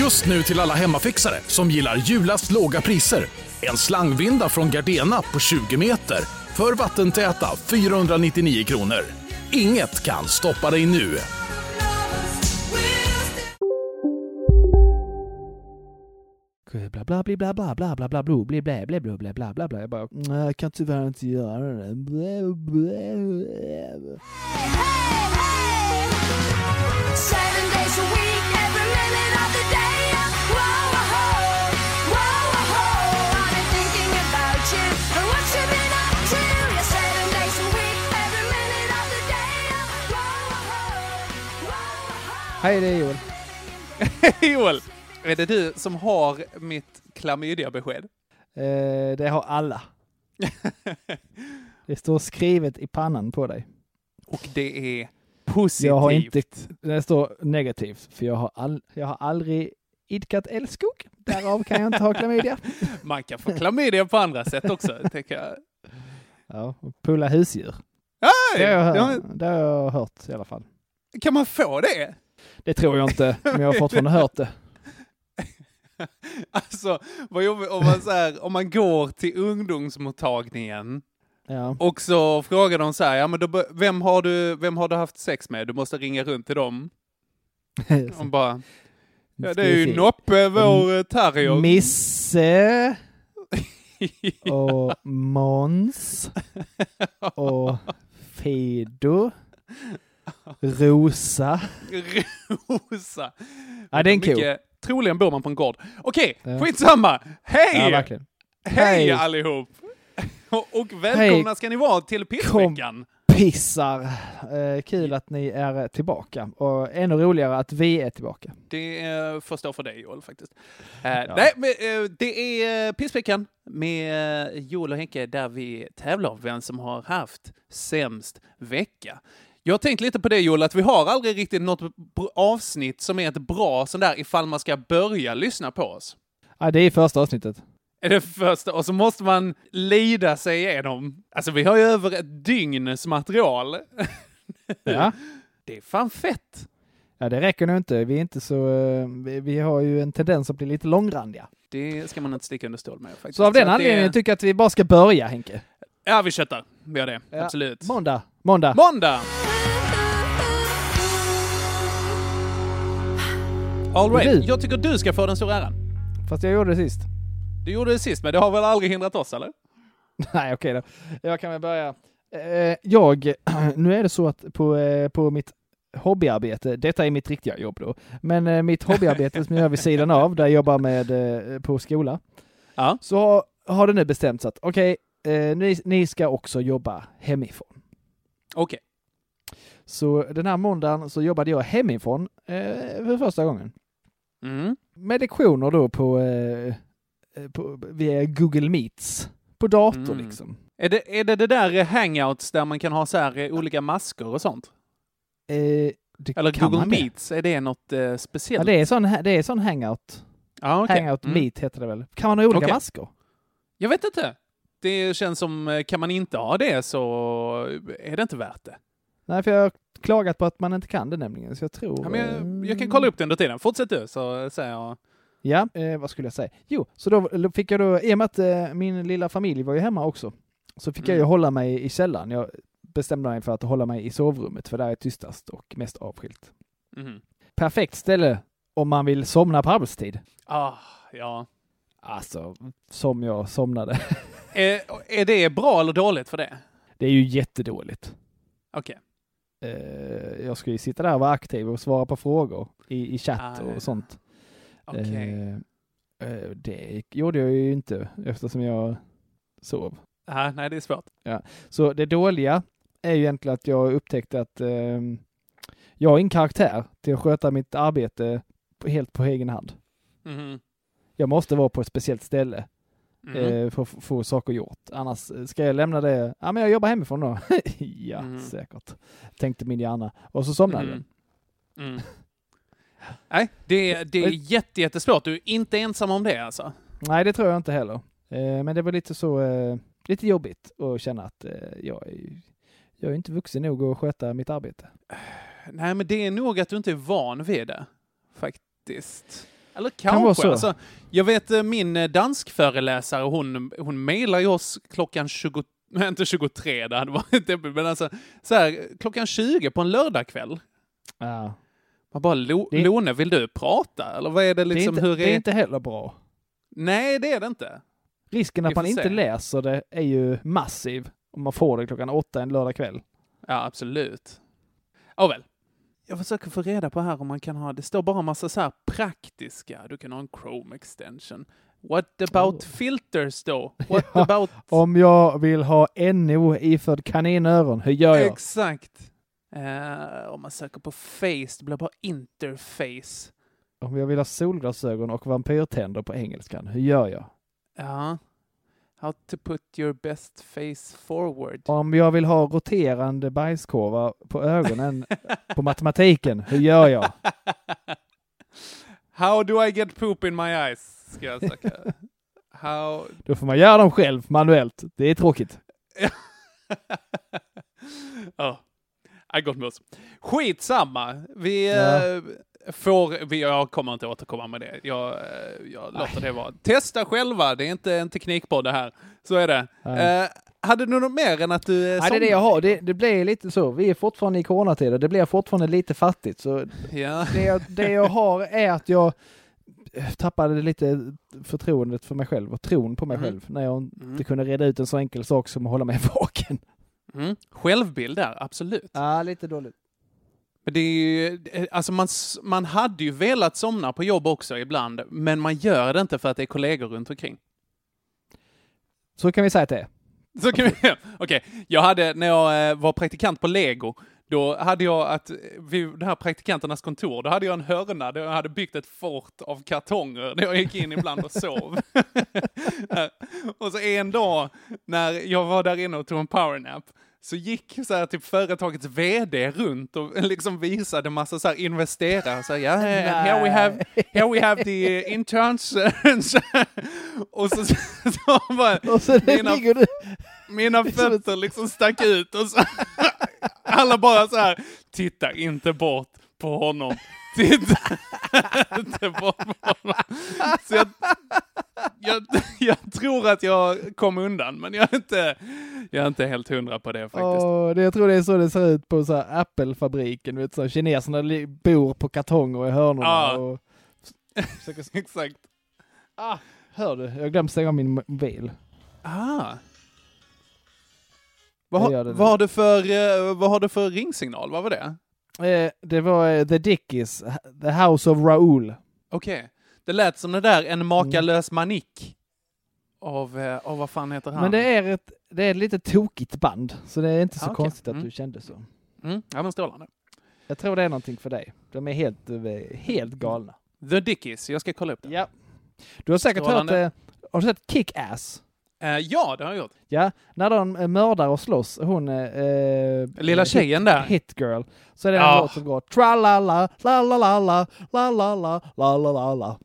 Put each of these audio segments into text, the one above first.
Just nu till alla hemmafixare som gillar julast låga priser. En slangvinda från Gardena på 20 meter för vattentäta 499 kronor. Inget kan stoppa dig nu. Jag bara, jag kan tyvärr inte göra det. Seven days a week every minute of the day. Whoa, whoa, whoa. Hej, det är Joel. Joel, är det du som har mitt klamydia-besked? Eh, det har alla. Det står skrivet i pannan på dig. Och det är positivt. Jag har inte, det står negativt, för jag har, all, jag har aldrig idkat älskog. Därav kan jag inte ha klamydia. Man kan få klamydia på andra sätt också, tänker jag. Ja, och pulla husdjur. Hey! Det har, jag Ja, hört, det har jag hört i alla fall. Kan man få det? Det tror jag inte, men jag har fortfarande hört det. Alltså, vad jobbigt om man, så här, om man går till ungdomsmottagningen Ja. och så frågar de så här, ja men då, vem, har du, vem har du haft sex med? Du måste ringa runt till dem. De bara, ja det är ju Noppe, vår mm. terrier. Misse och Måns och Fido. Rosa. Rosa. Ja, det är en ko. Mycket- Troligen bor man på en gård. Okej, Ja. skitsamma. Hej! Ja. Hej Hej. allihop! Och, välkomna Hej. ska ni vara till pissveckan. Pissar. Eh, kul att ni är tillbaka. Och ännu roligare att vi är tillbaka. Det är får stå för dig Joel faktiskt. Eh, Nej, men, eh, det är eh, pissveckan med eh, Joel och Henke där vi tävlar vem som har haft sämst vecka. Jag har tänkt lite på det Joel, att vi har aldrig riktigt något avsnitt som är ett bra sån där ifall man ska börja lyssna på oss. Ja, det är första avsnittet. Är det första och så måste man lida sig igenom. Alltså vi har ju över ett dygns material. Ja. Det är fan fett. Ja, det räcker nog inte. Vi är inte så... eh, Vi, vi har ju en tendens att bli lite långrandiga. Det ska man inte sticka under stol med faktiskt. Så av den att anledningen det... tycker jag att vi bara ska börja, Henke. Ja, vi köttar. Vi gör det. Ja. Absolut. Måndag. Måndag. Måndag! All right. Du. Jag tycker du ska få den stora äran. Fast jag gjorde det sist. Du gjorde det sist, men det har väl aldrig hindrat oss, eller? Nej, okej då. Jag kan väl börja. Eh, jag, nu är det så att på, eh, på mitt hobbyarbete, detta är mitt riktiga jobb då, men eh, mitt hobbyarbete som jag gör vid sidan av, där jag jobbar med på skola, Ja. så har, det nu bestämts att okej, eh, ni, ni ska också jobba hemifrån. Okej. Så den här måndagen så jobbade jag hemifrån eh, för första gången. Mm. Med lektioner då på, eh, på via Google Meets. På dator Mm. liksom. Är det, är det det där eh, hangouts där man kan ha så här eh, olika masker och sånt? Eh, Eller Google det? Meets, är det något eh, speciellt? Ja, det är sån, det är sån hangout. Ja, okej. Hangout Mm. Meet heter det väl? Kan man ha olika Okej. masker? Jag vet inte. Det känns som, eh, kan man inte ha det så är det inte värt det. Nej, för jag har klagat på att man inte kan det nämligen, så jag tror... Ja, men jag, jag kan kolla upp det under tiden. Fortsätt du, så säger jag... Ja, eh, vad skulle jag säga? Jo, så då fick jag då, i och med att eh, min lilla familj var ju hemma också, så fick jag ju Mm. hålla mig i källaren. Jag bestämde mig för att hålla mig i sovrummet, för där är tystast och mest avskilt. Mhm. Perfekt ställe om man vill somna på arbetstid. Ah, ja. Alltså, som jag somnade. Är, är det bra eller dåligt för det? Det är ju jättedåligt. Okej. Eh, jag ska ju sitta där och vara aktiv och svara på frågor i, i chatt Ah, ja. och sånt. Okej. Eh, eh, det gjorde jag ju inte eftersom jag sov. Ah, nej, det är svårt. Så det dåliga är ju egentligen att jag upptäckte att ehm, jag har ingen karaktär till att sköta mitt arbete på, helt på egen hand. Mhm. Jag måste vara på ett speciellt ställe eh, för att få- saker gjort. Annars eh, ska jag lämna det, ja men jag jobbar hemifrån då. ja, Mhm. säkert. Tänkte min hjärna. Och så somnade Mhm. jag. Mm. Nej, det, är- det är jätte, jättesvårt. Du är inte ensam om det alltså. Nej, det tror jag inte heller. Eh, men det var lite så, eh, lite jobbigt att känna att eh, jag, är, jag är inte vuxen nog att sköta mitt arbete. Nej, men det är nog att du inte är van vid det. Faktiskt. Eller Kan vara kanske. så. Alltså, jag vet min danskföreläsare, hon, hon mejlar ju oss klockan 20, nej, inte 23, det hade varit men alltså så här, klockan 20 på en lördagkväll. Ja. Man bara, Lo, Det- Lone, vill du prata? Eller vad är det Det, är liksom? inte, hur det är inte heller bra. Nej, det är det inte. Risken att man får inte se. läser det är ju massiv om man får det klockan åtta en lördag kväll. Ja, absolut. Oh, väl. Jag försöker få reda på här om man kan ha, det står bara en massa så här praktiska, du kan ha en Chrome extension. What about Oh. filters då? What Ja, about... Om jag vill ha NO iförd kaninöron, hur gör jag? Exakt. Eh, om man söker på face, det blir bara interface. Om jag vill ha solglasögon och vampyrtänder på engelskan, hur gör jag? Ja. How to put your best face forward. Om jag vill ha roterande bajskorvar på ögonen på matematiken, hur gör jag? How do I get poop in my eyes? Ska jag söka. How... Då får man göra dem själv manuellt. Det är tråkigt. Ja, I got mus. Skitsamma. Vi Ja. eh, får, vi, jag kommer inte återkomma med det. Jag, eh, jag låter det vara. Testa själva, det är inte en teknikpodd det här. Så är det. Nej. Eh, hade du något mer än att du Nej, det är det jag har. Det, det blir lite så. Vi är fortfarande i coronatider. Det blir fortfarande lite fattigt. Så Ja. det jag, det jag har är att jag tappade lite förtroendet för mig själv och tron på mig Mhm. själv när jag Mm. inte kunde reda ut en så enkel sak som att hålla mig vaken. Mm. Självbild där, absolut. Ja, lite dåligt. Men det är ju, eh, alltså man, man hade ju velat somna på jobb också ibland, men man gör det inte för att det är kollegor runt omkring. Så kan vi säga att det är. Så kan vi, okej, jag hade, när jag eh, var praktikant på Lego, då hade jag att, vid de här praktikanternas kontor, då hade jag en hörna där jag hade byggt ett fort av kartonger där jag gick in ibland och sov. och så en dag när jag var där inne och tog en powernap, så gick så här, typ företagets VD runt och liksom visade massa så här investerare. Så här, yeah, here we have, here we have the interns. och så, så, bara, Och så Mina- mina fötter liksom stack ut och så alla bara så här, titta inte bort på honom. Titta inte bort på honom. Så jag, jag, jag tror att jag kom undan, men jag är inte, jag är inte helt hundra på det faktiskt. Åh, det, jag tror det är så det ser ut på så här Apple-fabriken. Vet, så här, kineserna bor på kartonger i hörnorna. Ja. Och. Exakt. ah, hör du? Jag glömt stänga min mobil. Ah. Vad, nu. vad, har du för, eh, vad har du för ringsignal? Vad var det? Eh, det var eh, The Dickies, The House of Raoul. Okej. Det lät som det där, en makalös manik. Av, eh, av vad fan heter han? Men det är ett, det är ett lite tokigt band, så det är inte så Ah, okej. konstigt att Mm. du kände så. Mm, ja men strålande. Jag tror det är någonting för dig. De är helt, eh, helt galna. The Dickies, jag ska kolla upp det. Ja. Du har säkert Strålande. hört, eh, har du sett Kick-Ass? Eh, ja, det har jag gjort. Ja, när de eh, mördar och slåss, hon... Eh, Lilla tjejen där. Hit Girl. Så är det en Ja. låt som går tra-la-la, la-la-la-la, la-la-la, la-la-la-la.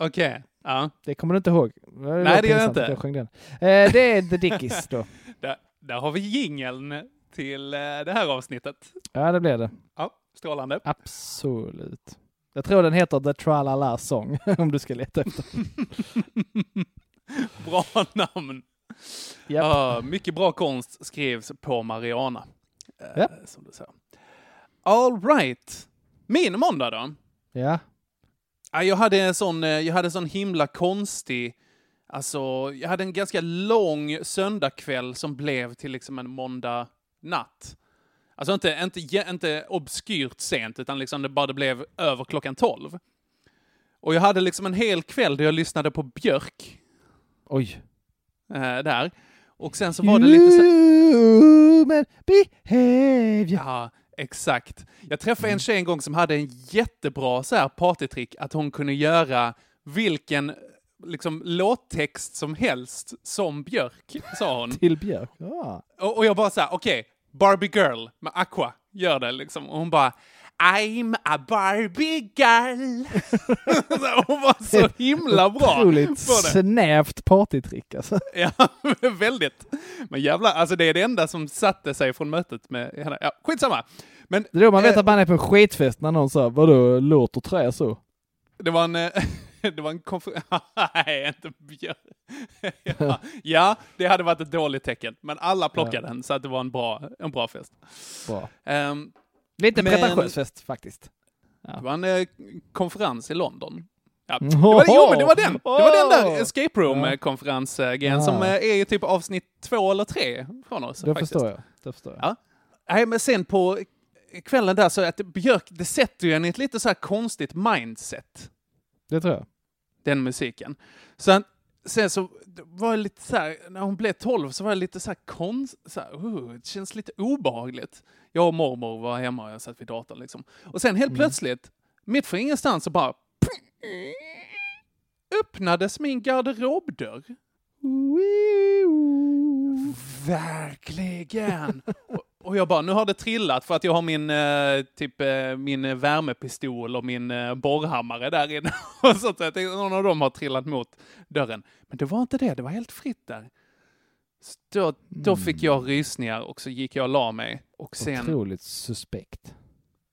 Okej. Ja. Det kommer du inte ihåg? var Nej, det gör jag inte. Jag sjöng den. Det är The Dickies då. Där, där har vi jingeln till det här avsnittet. Ja, det blir det. Ja, strålande. Absolut. Jag tror den heter The Tra-la-la Song, om du ska leta efter. Bra namn. Japp. Ja, mycket bra konst skrivs på Mariana. Eh, Ja. Som du säger. All right. Min måndag då? Ja. Ja, jag hade en sån, eh, jag hade en sån himla konstig, alltså, jag hade en ganska lång söndagkväll som blev till liksom en måndag natt. Alltså inte, inte, inte obskyrt sent, utan liksom det bara det blev över klockan tolv. Och jag hade liksom en hel kväll där jag lyssnade på Björk, Oj. eh, där. Och sen så var det lite så Human behavior. Ja, Exakt. Jag träffade en tjej en gång som hade en jättebra så här partytrick att hon kunde göra vilken liksom låttext som helst som Björk, sa hon. Till Björk. Ja. Och, och jag bara så här, okej, Barbie Girl med Aqua, gör det liksom. Och hon bara, I'm a Barbie girl. Så hon var så himla bra Otroligt på det. snävt partytrick alltså. Ja, väldigt. Men jävlar, alltså det är det enda som satte sig från mötet med henne. Ja, skitsamma. Men Det är då man vet eh, att man är på en skitfest när någon sa vadå, låter trä så? det var en... eh, Det var en konferens... Nej, inte Björk. ja, ja, det hade varit ett dåligt tecken. Men alla plockade den, så att det var en bra, en bra fest. Bra. Ehm, Lite Men- pretentiös fest faktiskt. Det var en eh, konferens i London. Ja. Det var, jo, men det var den! Det var den där escape room-konferensgrejen Ja. som eh, är ju typ avsnitt två eller tre från oss. Det faktiskt. förstår jag. Det förstår jag. Ja. Nej, men sen på kvällen där så att Björk, det sätter ju en i ett lite så här konstigt mindset, Det tror jag. den musiken. Så att, sen så var det lite så här, när hon blev 12 så var det lite så här konst, så här, uh, det känns lite obehagligt. Jag och mormor var hemma och jag satt vid datorn liksom. Och sen helt plötsligt, mitt för ingenstans så bara öppnades min garderobdörr. Verkligen! Och, jag bara, nu har det trillat för att jag har min, eh, typ, eh, min värmepistol och min eh, borrhammare där inne. och så att jag tänkte, någon av dem har trillat mot dörren. Men det var inte det, det var helt fritt där. Så då, då fick jag rysningar och så gick jag och la mig. Och sen, Otroligt suspekt.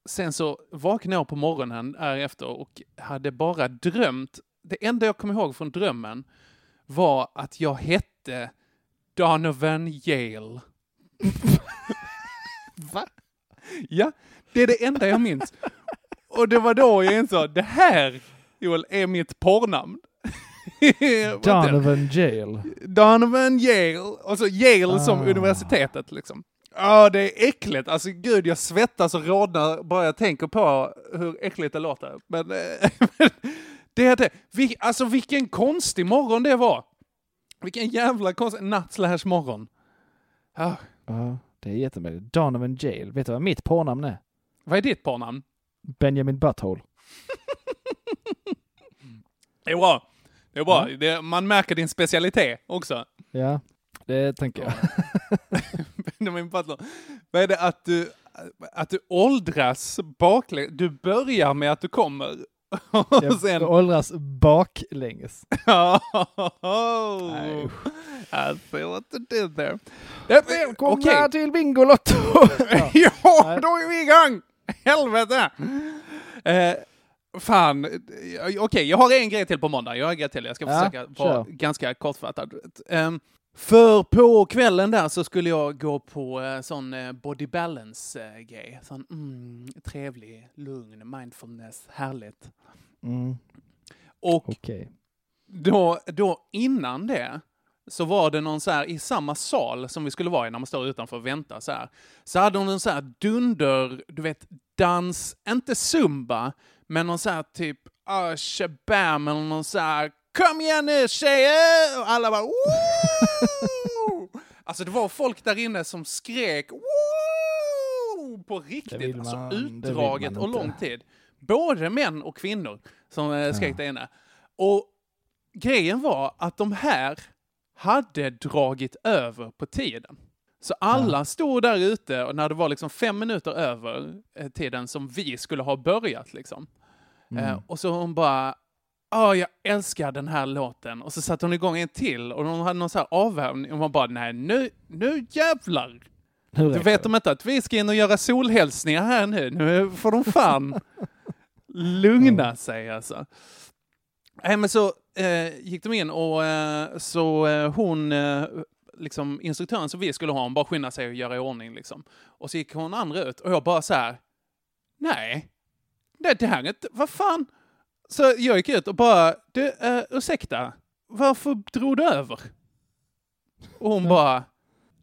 sen så vaknade jag på morgonen därefter och hade bara drömt. Det enda jag kom ihåg från drömmen var att jag hette Donovan Yale. Va? Ja, det är det enda jag minns. Och det var då jag insåg, det här, Joel, är mitt porrnamn. Donovan Jail. Donovan Yale, och så Yale som Ah. universitetet liksom. Ja, det är äckligt. Alltså gud, jag svettas och rodnar bara jag tänker på hur äckligt det låter. Men det är det. Vi, alltså vilken konstig morgon det var. Vilken jävla konstig natt slash morgon. Ja, Ja, det är jättemärkligt. Donovan Jail. Vet du vad mitt porrnamn är? vad är ditt porrnamn? Benjamin Butthole. Det är bra. Det är bra. Det, man märker din specialitet också. Ja, det tänker jag. Benjamin Butler. Vad är det att du, att du åldras baklänges? Du börjar med att du kommer. Och Jag sen... åldras baklänges. oh, Nej, I see what you did there. Välkomna Okej, till Bingolotto! ja. ja, då är vi igång! Helvete! Eh, fan, eh, okej, jag har en grej till på måndag. Jag har en grej till. Jag ska Ja, försöka vara ganska kortfattad. Ehm, för på kvällen där så skulle jag gå på eh, sån eh, body balance-grej. Sån mm, trevlig, lugn, mindfulness, härligt. Mm, Och Okej. då, då innan det så var det någon så här i samma sal som vi skulle vara i när man står utanför och väntar så här. Så hade hon en så här dunder, du vet, dans, inte zumba, men någon så här typ uh, shabam eller någon så här kom igen nu tjejer! Och alla bara Woo! Alltså det var folk där inne som skrek Woo! på riktigt, alltså man- vill utdraget och lång tid. Både män och kvinnor som eh, skrek Ja. där inne. Och grejen var att de här hade dragit över på tiden. Så alla stod där ute och när det var liksom fem minuter över eh, tiden som vi skulle ha börjat liksom. Eh, och så hon bara, Åh, jag älskar den här låten. Och så satte hon igång en till och hon hade någon så här avvärmning och man bara, nej nu, nu jävlar. Nu Du vet de inte att vi ska in och göra solhälsningar här nu. Nu får de fan lugna sig alltså. Nej men så eh, gick de in och eh, så eh, hon, eh, liksom instruktören som vi skulle ha, hon bara skyndade sig och göra i ordning liksom. Och så gick hon andra ut och jag bara så här, nej, det, det här är inte, vad fan? Så jag gick ut och bara, du, uh, ursäkta, varför drog du över? Och hon bara,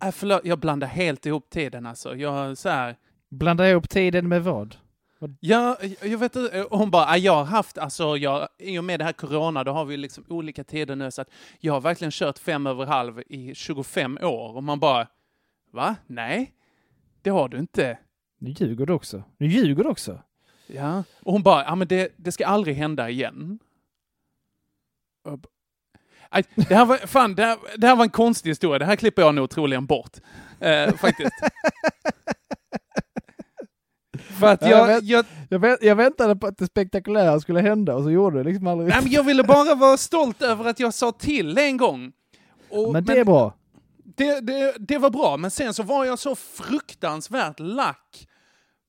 äh, förlåt, jag blandar helt ihop tiden alltså. Jag så här, Blanda ihop tiden med vad? Ja, jag vet inte. Hon bara, "Ah, jag har haft, alltså, jag, i och med det här corona, då har vi liksom olika tider nu, så att jag har verkligen kört fem över halv i 25 år. Och man bara, va? Nej, det har du inte. Nu ljuger du också. Nu ljuger du också. Ja. Och hon bara, ja men det, det ska aldrig hända igen. Aj, det här var, fan, det här, det här var en konstig historia. Det här klipper jag nog troligen bort. Eh, faktiskt. För att Ja, jag jag, jag, Jag, vänt, jag väntade på att det spektakulära skulle hända och så gjorde det liksom aldrig. nej, men jag ville bara vara stolt över att jag sa till en gång. Och, men det är bra. det, det, det var bra, men sen så var jag så fruktansvärt lack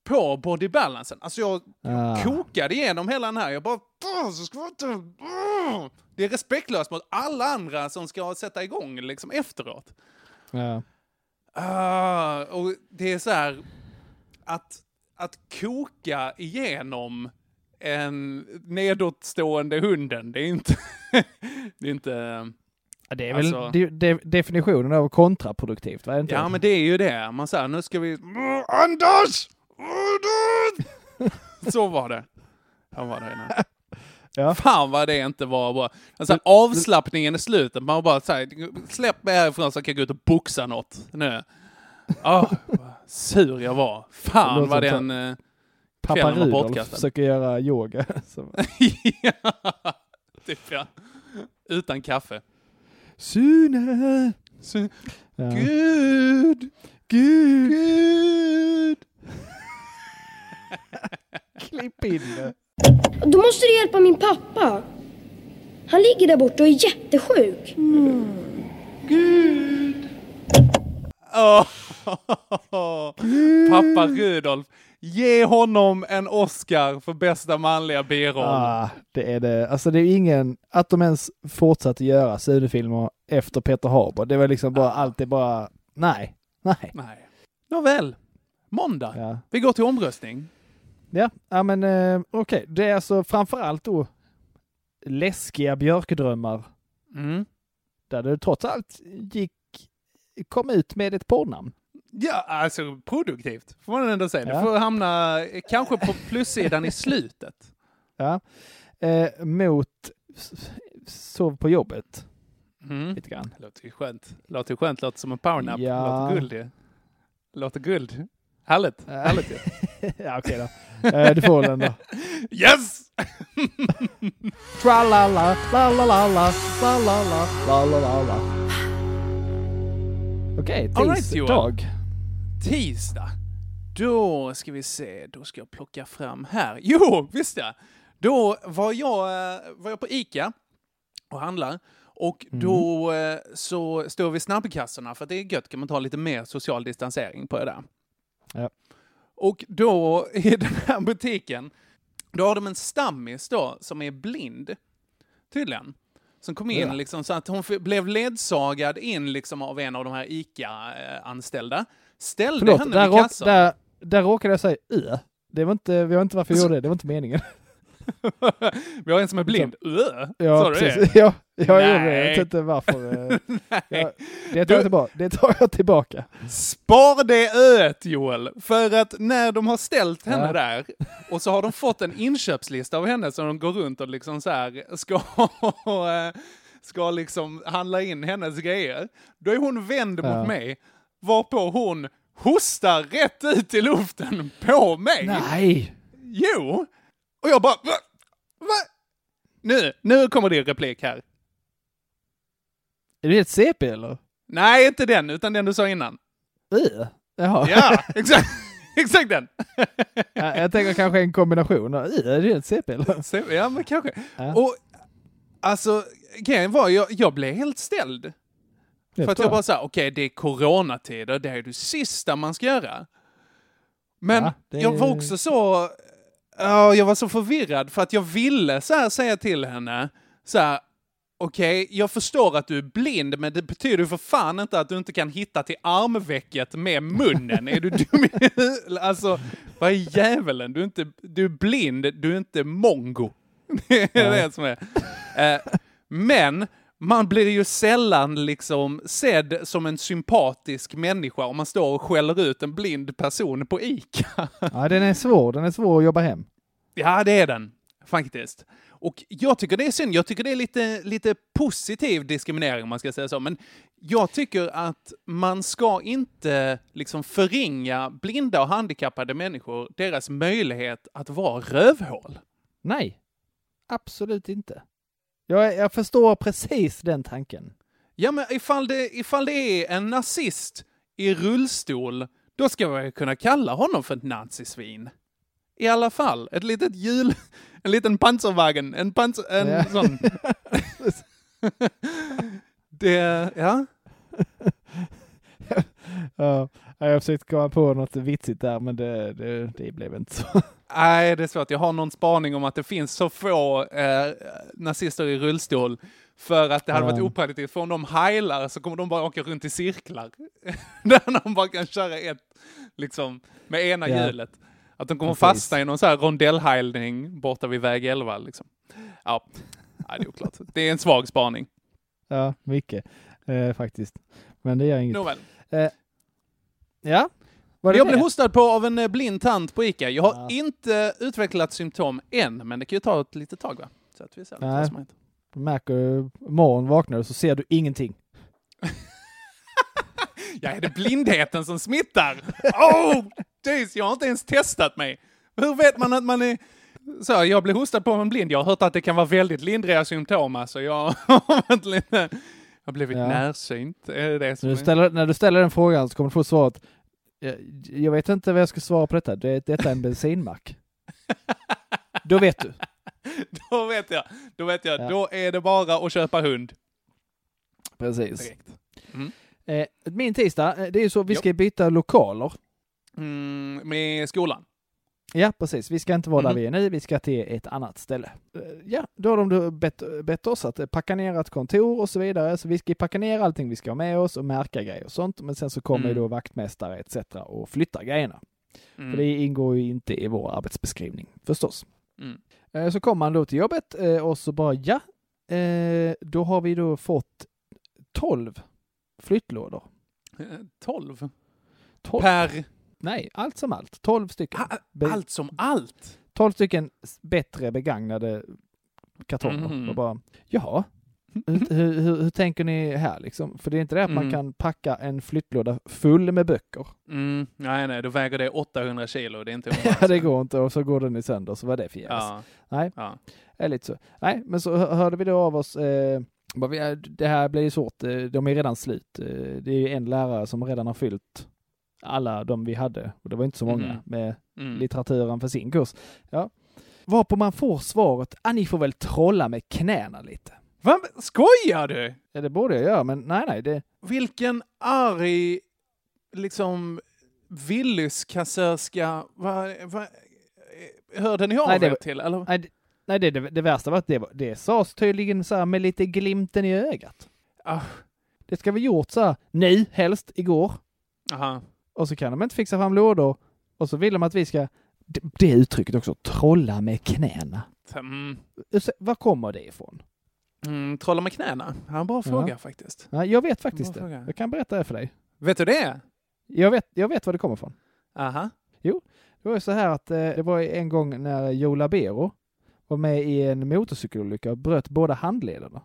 på bodybalansen. Alltså jag Ah. kokade igenom hela den här. Jag bara, "Åh, så ska vi inte... åh." Det är respektlöst mot alla andra som ska sätta igång liksom efteråt. Ja. Ah, och det är så här, att, att koka igenom en nedåtstående hunden, det är inte... det är inte... Ja, Det är väl Alltså- de, de, definitionen av kontraproduktivt, va? Är det inte? Ja, men det är ju det. Man säger, nu ska vi... Anders! Så var det. Så var det innan. Ja. Fan vad det inte var bra. Alltså, avslappningen i slutet, man bara säger släpp mig härifrån så jag kan gå ut och boxa något nu. Ah, vad sur jag var. Fan vad den... eh, Pappa Rudolf försöker göra yoga. Ja, typ ja. Utan kaffe. Sune! Så, Ja. Gud! Gud! Gud! Klipp in det. Då måste du hjälpa min pappa. Han ligger där borta och är jättesjuk. Åh, Pappa Rudolf. Ge honom en Oscar för bästa manliga biroll. Ah, det är det. Alltså det är ingen, att de ens fortsatte göra Sune-filmer efter Peter Haber. Det var liksom bara, allt är bara, nej, nej. Nej. Nåväl. Måndag. Ja, Vi går till omröstning. Ja, ja men eh, okej. Det är alltså framförallt då läskiga björkdrömmar Mm. där du trots allt gick, kom ut med ett porrnamn. Ja, alltså produktivt får man ändå säga. Ja. Det får hamna eh, kanske på plussidan i slutet. Ja. Eh, mot sov på jobbet Mm. lite grann. Låter ju skönt. Låter ju skönt. Låter som en powernap. Ja. Låter guld ju. Låter guld. Härligt. Härligt ju. ja okej då. Eh, du får den då. Yes! Tra-la-la, la-la-la-la, la-la-la, la-la-la-la. Okej, All right, tisdag. Tisdag. Då ska vi se, då ska jag plocka fram här. Jo, visst ja! Då var jag, eh, var jag på ICA och handlar. Och då eh, så står vi snabbkassorna, för att det är gött kan man ta lite mer social distansering på det där. Ja. Och då i den här butiken, då har de en stammis då som är blind, tydligen. Som kom in Ja. liksom så att hon blev ledsagad in liksom av en av de här ICA-anställda. Ställde Förlåt, henne där, vid kassan. där, där råkade jag säga ö. Det var inte, jag vet inte varför jag gjorde det, det var inte meningen. Vi har en som är blind. Ja, sa du precis. det? Ja, jag gjorde det. Jag Nej. vet inte varför. eh, Nej. jag, det, tar jag tillbaka. det tar jag tillbaka. Spar det öet Joel! För att när de har ställt henne Ja. där och så har de fått en inköpslista av henne som de går runt och liksom så här ska, eh, ska liksom handla in hennes grejer. Då är hon vänd Ja. mot mig, varpå hon hostar rätt ut i luften på mig. Nej! Jo! Och jag bara, va? va? Nu, nu kommer din replik här. Är du helt CP eller? Nej, inte den, utan den du sa innan. Ö? Jaha. Ja, exakt, exakt den. Ja, jag tänker kanske en kombination. Ö, är du helt CP eller? Ja, men kanske. Ja. Och alltså, grejen var, jag, jag blev helt ställd. Det för att jag bara sa, okej, det är coronatider, det är det sista man ska göra. Men Ja, det- jag var också så, ja, jag var så förvirrad för att jag ville så här säga till henne, så här, okej, jag förstår att du är blind, men det betyder för fan inte att du inte kan hitta till armvecket med munnen. är du dum? Alltså, vad är djävulen? Du är, inte, du är blind, du är inte mongo. Det är det som är. Eh, men man blir ju sällan liksom sedd som en sympatisk människa om man står och skäller ut en blind person på ICA. Ja, den är svår. Den är svår att jobba hem. Ja, det är den. faktiskt. Och jag tycker det är synd. Jag tycker det är lite, lite positiv diskriminering om man ska säga så. Men jag tycker att man ska inte liksom förringa blinda och handikappade människor deras möjlighet att vara rövhål. Nej, absolut inte. Jag, jag förstår precis den tanken. Ja, men ifall det, ifall det är en nazist i rullstol, då ska man ju kunna kalla honom för ett nazisvin. I alla fall, ett litet hjul, en liten pansarvagn, en panser, en Ja. sån. det, ja. Ja, jag försökte komma på något vitsigt där, men det, det, det blev inte så. Nej, det är svårt. Jag har någon spaning om att det finns så få eh, nazister i rullstol för att det hade varit opraktiskt. För om de heilar så kommer de bara åka runt i cirklar. Där de bara kan köra ett, liksom, med ena Ja. hjulet. Att de kommer Precis. fastna i någon så här rondellheilning borta vid väg 11. Liksom. Ja, Nej, det är oklart. Det är en svag spaning. Ja, mycket eh, faktiskt. Men det gör inget. Nåväl. Ja, var det Jag blev det? hostad på av en eh, blind tant på Ica. Jag har Ja. inte utvecklat symptom än, men det kan ju ta ett litet tag va? Så att vi ser Nej. vad som händer. Du märker morgon vaknar du så ser du ingenting. Ja, är det blindheten som smittar? Oh, jeez, jag har inte ens testat mig. Hur vet man att man är... Så, jag blir hostad på av en blind. Jag har hört att det kan vara väldigt lindriga symptom. Alltså, jag har varit lite... Har blivit Ja. närsynt. Är det det som När du, ställer, när du ställer den frågan så kommer du få svaret jag, jag vet inte vad jag ska svara på detta. Det, detta är en bensinmack. Då vet du. Då vet jag. Då vet jag. Ja. Då är det bara att köpa hund. Precis. Mm. Eh, min tisdag, eh, det är ju så vi ska byta lokaler. Mm, med skolan. Ja, precis. Vi ska inte vara Mhm. där vi är nu, vi ska till ett annat ställe. Eh, Ja, då har de bett, bett oss att eh, packa ner ett kontor och så vidare. Så vi ska packa ner allting vi ska ha med oss och märka grejer och sånt. Men sen så kommer Mm. ju då vaktmästare etc. och flyttar grejerna. Mm. För det ingår ju inte i vår arbetsbeskrivning förstås. Mm. Eh, Så kommer man då till jobbet och så bara ja, då har vi då fått 12 flyttlådor. Eh, 12? 12, Per... nej, allt som allt. 12 stycken. A- Be- Allt som allt? 12 stycken bättre begagnade kartonger. Mhm. Och bara, jaha, hur, hur, hur, hur tänker ni här liksom? För det är inte det att man Mm. kan packa en flyttlåda full med böcker. Mm, nej, nej, då väger det 800 kilo. Det är inte Ja, det går inte och så går den i sönder, så vad är det för Ja. Nej. Ja. Är lite så. Nej, men så hör- hörde vi då av oss, eh, det här blir ju svårt, eh, de är redan slut. Eh, det är ju en lärare som redan har fyllt alla de vi hade, och det var inte så många, Mhm. med Mm. litteraturen för sin kurs. Ja. Varpå man får svaret, ah, ni får väl trolla med knäna lite. Va? Skojar du? Ja, det borde jag göra, men nej, nej, det... Vilken arg, liksom, Willys-kassörska. Vad, vad, hörde ni av Nej, det er till? Eller? Nej, det, nej, det, det, det värsta var att det, var- det sades tydligen så här med lite glimten i ögat. Ah, Det ska vi gjort så här, nu, helst igår. aha. Och så kan de inte fixa fram lådor. Och så vill de att vi ska, det, det uttrycket också, trolla med knäna. Mm. Var kommer det ifrån? Mm, trolla med knäna? Ja, bra fråga faktiskt. Nej, jag vet faktiskt det. fråga. Jag kan berätta det för dig. Vet du det? Jag vet, jag vet var det kommer ifrån. Aha. Det var ju så här att eh, det var en gång när Joe Labero var med i en motorcykelolycka och bröt båda handlederna.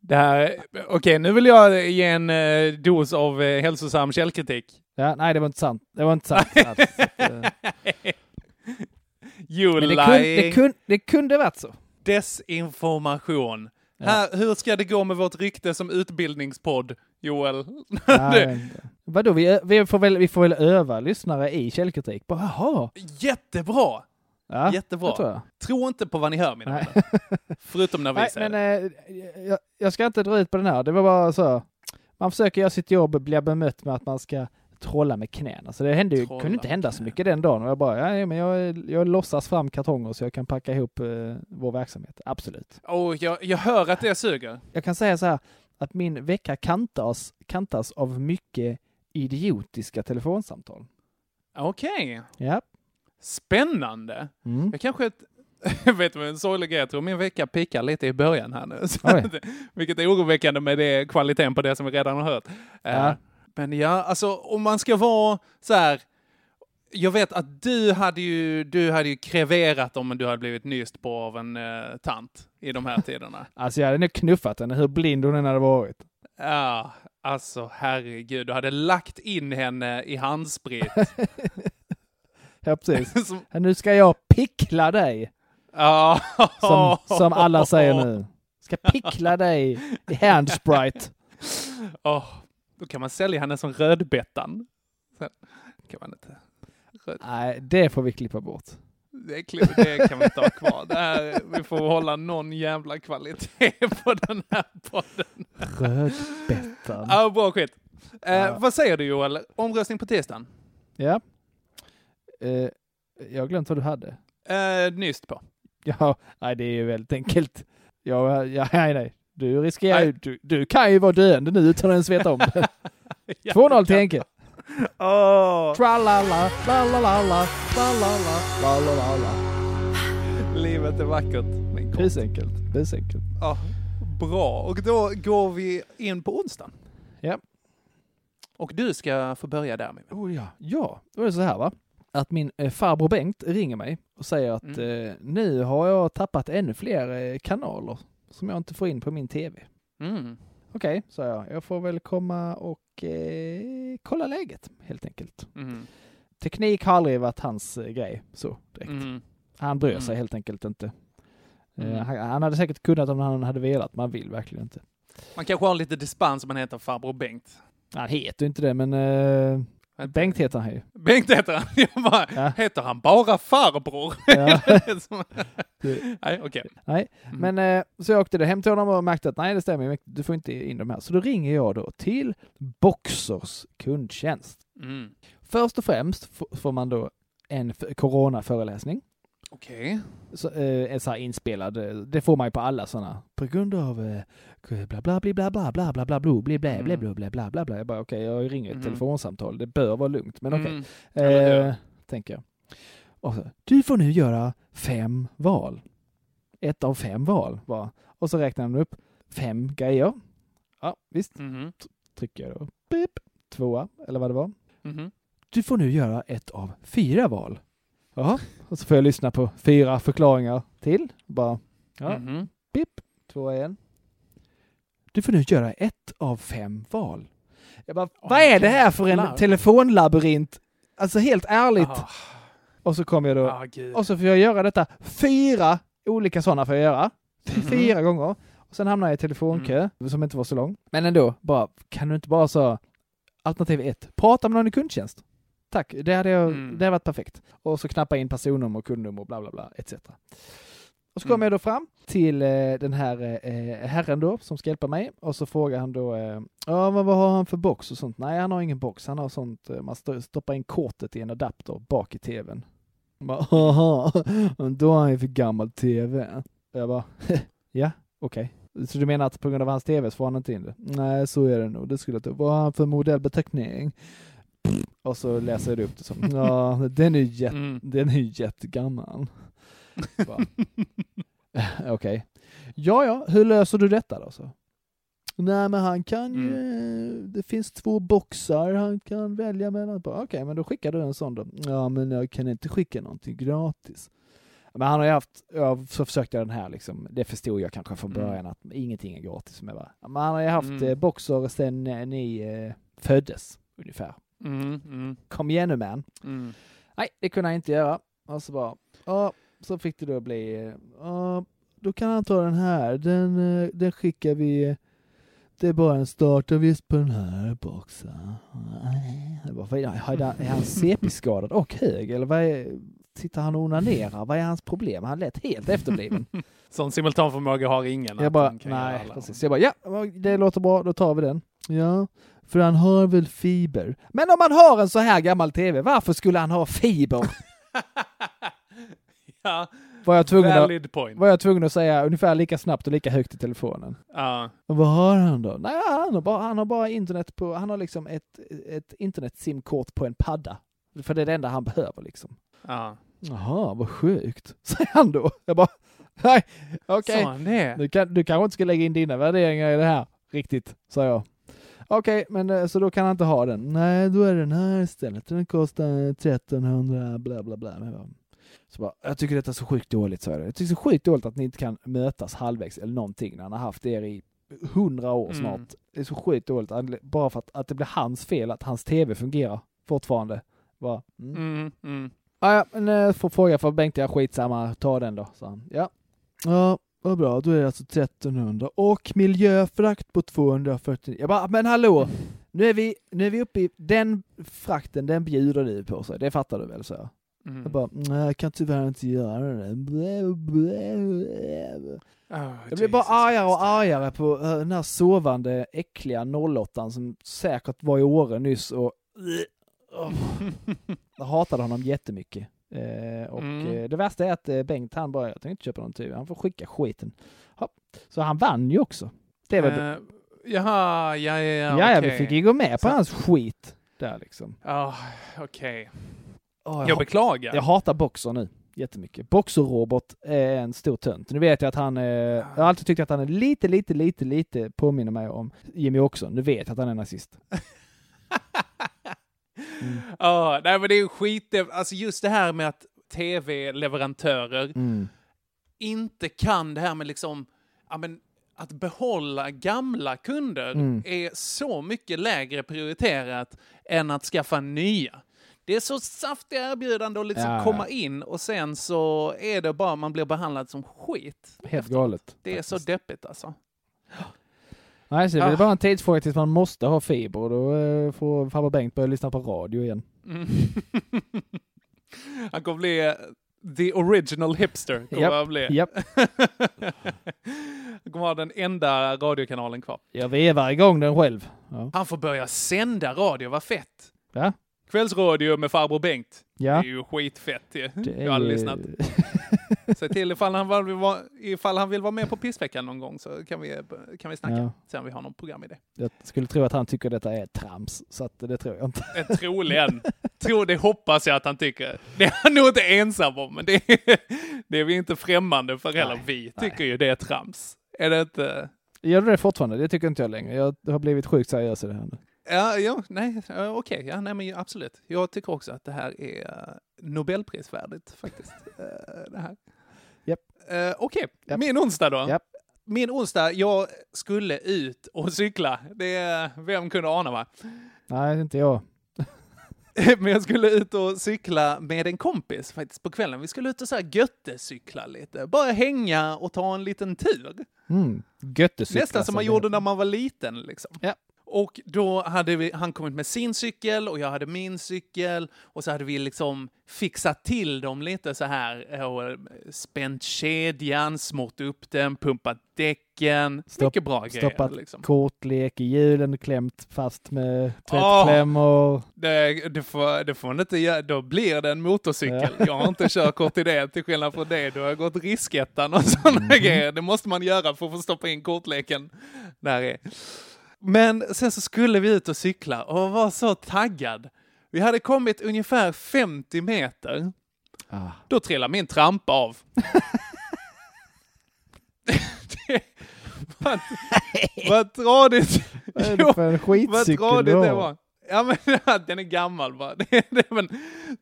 Det här, okej, nu vill jag ge en eh, dos av eh, hälsosam källkritik. Ja, nej, det var inte sant. Det var inte sant alls. Eh, you Men det, lying. kun, det, kun, det kunde varit så. Desinformation. Ja. Här, hur ska det gå med vårt rykte som utbildningspodd, Joel? Vadå, vi, vi, får väl, vi får väl öva lyssnare i källkritik. Bara, Jaha. Jättebra! Ja, Jättebra. tror jag. Tro inte på vad ni hör, mina vänner. Förutom när vi Nej, säger men det. eh, jag, jag ska inte dra ut på den här. Det var bara så. Man försöker göra sitt jobb och blir bemött med att man ska trolla med knäna. Så det hände ju, Trolla kunde inte hända så mycket den dagen. Och jag bara, ja, men jag, jag låtsas fram kartonger så jag kan packa ihop eh, vår verksamhet. Absolut. Oh, jag, jag hör att det suger. Jag kan säga så här att min vecka kantas, kantas av mycket idiotiska telefonsamtal. Okej. Ja. Spännande. Mm. Jag kanske... Ett, vet du en sorglig grej? Jag tror min vecka pikar lite i början här nu. Att, vilket är oroväckande med det, kvaliteten på det som vi redan har hört. Eh, Ja. Men ja, alltså om man ska vara så här... Jag vet att du hade ju, du hade ju kreverat om du hade blivit nyst på av en eh, tant i de här tiderna. Alltså jag hade nog knuffat henne, hur blind hon än hade varit. Ja, alltså herregud, du hade lagt in henne i handsprit. Ja, precis. Som- Nu ska jag pickla dig, som, som alla säger nu. Ska pickla dig i handsprite. Åh, då kan man sälja henne som Rödbettan. Sen kan man inte. Röd... Nej, det får vi klippa bort. Det, är kli- det kan vi inte ha kvar. Här, vi får hålla någon jävla kvalitet på den här podden. Rödbettan. Ja, bra skit. Eh, Ja. Vad säger du Joel? Omröstning på tisdagen? Ja. Eh, jag har glömt vad du hade. Eh, nyst på. Ja, nej det är ju väldigt enkelt. Ja, ja, nej, nej. Du riskerar ju, du, du kan ju vara döende nu utan att ens veta om det. 2-0 till Henke. Åh, Tralala, la la la la, la la la, la la la la. livet är vackert. Men kort. Pysenkelt, pysenkelt. Ja, bra, och då går vi in på onsdagen. Ja. Och du ska få börja där med. Oh ja, ja, då är det så här va. Att min eh, farbror Bengt ringer mig och säger att Mm. eh, nu har jag tappat ännu fler eh, kanaler som jag inte får in på min tv. Mm. Okej, sa jag. Jag får väl komma och eh, kolla läget helt enkelt. Mm. Teknik har aldrig varit hans grej så direkt. Mm. Han bryr sig Mm. helt enkelt inte. Mm. han, han hade säkert kunnat om han hade velat, men han vill verkligen inte. Man kanske har lite dispens om man heter farbror Bengt. Han heter inte det, men Bengt heter han ju. Bengt heter han. Jag bara, Ja. Heter han bara farbror? Ja. Nej, okej. Nej, Mm. men eh, så jag åkte hem till honom och märkte att nej, det stämmer, du får inte in de här. Så då ringer jag då till Boxers kundtjänst. Mm. Först och främst får man då en coronaföreläsning. Okej. Så, eh, så inspelad, eh, det får man ju på alla sådana. På grund av eh, bla bla bla bla bla bla bla bla bla bla bla bla bla bla bla bla bla. Jag bara okej, jag ringer ett Mm. telefonsamtal. Det bör vara lugnt, men okej. Mm. Eh, tänker jag. Och så, du får nu göra fem val. Ett av fem val var. Och så räknar han upp fem grejer. Ja, visst. Mhm. Trycker jag då. Beep. Tvåa, eller vad det var. Mhm. Du får nu göra ett av fyra val. Jaha. Och så får jag lyssna på fyra förklaringar till. Bara, ja, Mhm. Pip, två igen. Du får nu göra ett av fem val. Jag bara, vad är det här för en telefonlabyrint? Alltså helt ärligt. Ah, Och så kom jag då, gud. och så får jag göra detta fyra olika sådana får jag göra. Mhm. Fyra gånger. Och sen hamnar jag i telefonkö, Mm. som inte var så lång. Men ändå, bara, kan du inte bara så, alternativ ett, prata med någon i kundtjänst. Tack, det hade, jag, Mm. det hade varit perfekt. Och så knappa in personnummer, kundnummer, bla bla bla, etc. Och så kommer Mm. jag då fram till eh, den här eh, herren då, som ska hjälpa mig. Och så frågar han då, eh, ja men vad har han för box och sånt? Nej, han har ingen box. Han har sånt, eh, man sto- stoppar in kortet i en adapter bak i tvn. Bara, Haha, då har han ju för gammal tv. Jag bara, ja, okej. Så du menar att på grund av hans tv så får han inte in det? Nej, så är det nog. Det skulle jag tro. Vad har han för modellbeteckning? Och så läser jag upp det som, ja, den är ju jätte, Mm. den är ju jättegammal. Okej. Ja, ja, hur löser du detta då? Så? Nej, men han kan ju, Mm. det finns två boxar han kan välja mellan. Okej, men då skickar du en sån då. Ja, men jag kan inte skicka någonting gratis. Men han har ju haft, ja, så försökte jag den här liksom, det förstod jag kanske från Mm. början att ingenting är gratis. Men, han har ju haft Mm. eh, boxer sedan eh, ni eh, föddes, ungefär. Mm, mm, Kom igen nu man. mm. Nej, det kunde han inte göra. Och så bara, så fick det då bli, ja, då kan han ta den här, den, eh, den skickar vi, det är bara en startavgift på den här boxen. Jag bara, är, han CP-skadad och hög, eller vad är, sitter han och onanerar? Vad är hans problem? Han lät helt efterbliven. Sån simultanförmåga har ingen. Jag bara, nej, precis. Jag bara, ja, det låter bra, då tar vi den. Ja, för han har väl fiber. Men om man har en så här gammal TV, varför skulle han ha fiber? Var jag tvungen att, valid point. var jag tvungen att säga ungefär lika snabbt och lika högt i telefonen. Ja. Och vad har han då? Nej, han har bara, han har bara internet på, han har liksom ett, ett internet-simkort på en padda. För det är det enda han behöver liksom. ja. Jaha, vad sjukt, säger han då. Jag bara, nej, okej. Det? Du, kan, du kanske inte ska lägga in dina värderingar i det här riktigt, sa jag. Okej, men eh, så då kan han inte ha den. Nej, då är den här istället. Den kostar 1300 bla bla bla. Jag Så bara, jag tycker detta är så sjukt dåligt, så är det. Jag tycker det är så sjukt dåligt att ni inte kan mötas halvvägs eller någonting när han har haft er i hundra år Mm. snart. Det är så sjukt dåligt, bara för att, att det blir hans fel att hans tv fungerar fortfarande. Bara, mm. Mm, mm. Ah, ja, men eh, får fråga för Bengt, ja skitsamma, ta den då, sa han. Ja. Ja, vad bra, då är det alltså 1300 och miljöfrakt på 240. Jag bara, men hallå! Nu är vi, nu är vi uppe i den frakten, den bjuder du på sig, det fattar du väl? så jag. Mm. Jag bara, nej jag kan tyvärr inte göra det. Blä, blä, blä. Oh, Jag blir bara argare och argare på eh, den här sovande äckliga 08 som säkert var i Åre nyss och Åh. Jag hatade honom jättemycket. Eh, och Mm. eh, det värsta är att eh, Bengt han bara, jag tänkte inte köpa någon TV, han får skicka skiten. Ja. Så han vann ju också. Det var Eh, jaha, ja, ja, ja. ja, okej. vi fick ju gå med på Så- hans skit där liksom. Ja, okej. Åh, Jag jag, beklagar. jag hatar Boxer nu jättemycket. Boxer-robot är en stor tönt. Nu vet jag att han, eh, jag har alltid tyckt att han är lite, lite, lite, lite påminner mig om Jimmy också. Nu vet jag att han är nazist. Ja, nej men det är ju skit. Alltså just det här med att tv-leverantörer Mm. inte kan det här med liksom, ja men att behålla gamla kunder Mm. är så mycket lägre prioriterat än att skaffa nya. Det är så saftiga erbjudanden att liksom Ja, komma in och sen så är det bara man blir behandlad som skit. Helt galet. Det är så deppigt alltså. Nej, så det är Ah. bara en tidsfråga tills man måste ha fiber och då eh, får farbror Bengt börja lyssna på radio igen. Mm. Han kommer bli eh, the original hipster. Kommer Japp, han bli. japp. Han kommer ha den enda radiokanalen kvar. Jag vevar igång den själv. Ja. Han får börja sända radio, vad fett! Ja. Kvällsradio med farbror Bengt. Ja. Det är ju skitfett ju. Det är Jag har ju- lyssnat. Säg till ifall han, vill vara, ifall han vill vara med på pissveckan någon gång så kan vi, kan vi snacka. Ja. Om vi har någon programidé. Jag skulle tro att han tycker detta är trams, så att det tror jag inte. Eh, Troligen. Tror det hoppas jag att han tycker. Det är han nog inte ensam om, men det är, det är vi inte främmande för heller. Nej, Vi nej. tycker ju det är trams. Är det inte? Gör du det fortfarande? Det tycker inte jag längre. Jag har blivit sjukt seriös i det här nu. Ja, ja nej, okej, ja, nej, men absolut. Jag tycker också att det här är eh, Nobelprisvärdigt faktiskt. eh, det här. Japp. Eh, Okej, Japp. min onsdag då. Japp. Min onsdag, jag skulle ut och cykla. Det är, vem kunde ana va? Nej, inte jag. Men jag skulle ut och cykla med en kompis faktiskt på kvällen. Vi skulle ut och så här göttecykla lite. Bara hänga och ta en liten tur. Mm. Göttecyklar. Nästan som man det gjorde när man var liten. Liksom. Ja. Och då hade vi, han kommit med sin cykel och jag hade min cykel. Och så hade vi liksom fixat till dem lite så här. Och spänt kedjan, smått upp den, pumpat däcken. Stopp- Mycket bra grejer. Stoppat Liksom. kortlek i hjulen, klämt fast med tvättklämmor. Det, det, får, det får man inte göra, då blir det en motorcykel. Jag har inte körkort i det, till skillnad från det. Då har jag gått riskettan och sådana Mm. grejer. Det måste man göra för att få stoppa in kortleken. Där är. Men sen så skulle vi ut och cykla och var så taggad. Vi hade kommit ungefär 50 meter. Ah. Då trillade min tramp av. det vad tradigt. Vad är det för en Vad skitcykel tradigt du det var. Ja men den är gammal bara. Det, det, men,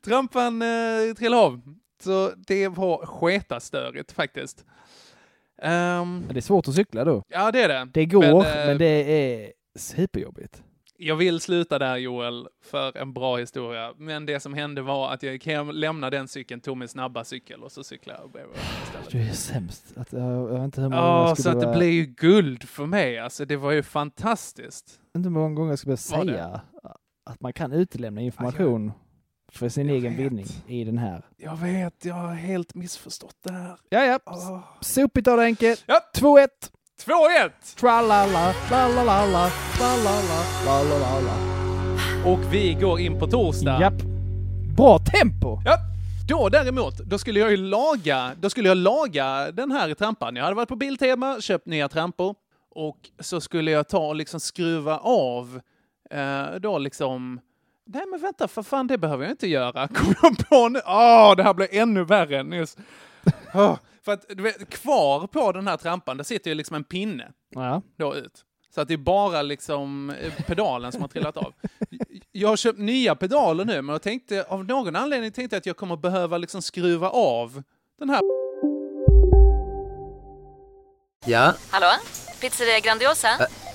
trampan eh, trillade av. Så det var sketastörigt faktiskt. Men Det är svårt att cykla då. ja det är det. Det går, Men, men, eh, det är superjobbigt. Jag vill sluta där Joel, för en bra historia. Men det som hände var att jag gick hem, lämnade den cykeln, tog min snabba cykel och så cyklade jag istället. Du är sämst. Att, jag, jag vet inte hur många jag så att det blev ju guld för mig. Alltså det var ju fantastiskt. inte hur många gånger jag skulle behöva säga att man kan utelämna information för sin jag egen vet. vinning i den här. Jag vet, jag har helt missförstått det här. Ja, ja. Åh. Sopigt av dig Henke. Ja. 2-1. 2-1! Tralala, lalalala, lalalala, lalalala. Och vi går in på torsdag. Japp. Bra tempo! Ja. Då däremot, då skulle jag ju laga, då skulle jag laga den här trampan. Jag hade varit på Biltema, köpt nya trampor och så skulle jag ta och liksom skruva av eh, då liksom Nej men vänta, för fan det behöver jag inte göra. Kom jag på nu? Åh, det här blir ännu värre än nyss. Åh, för att du vet, kvar på den här trampan, där sitter ju liksom en pinne Ja. då ut. Så att det är bara liksom eh, pedalen som har trillat av. Jag har köpt nya pedaler nu, men jag tänkte, av någon anledning tänkte jag att jag kommer behöva liksom skruva av den här Ja, Hallå? Pizzeria Grandiosa?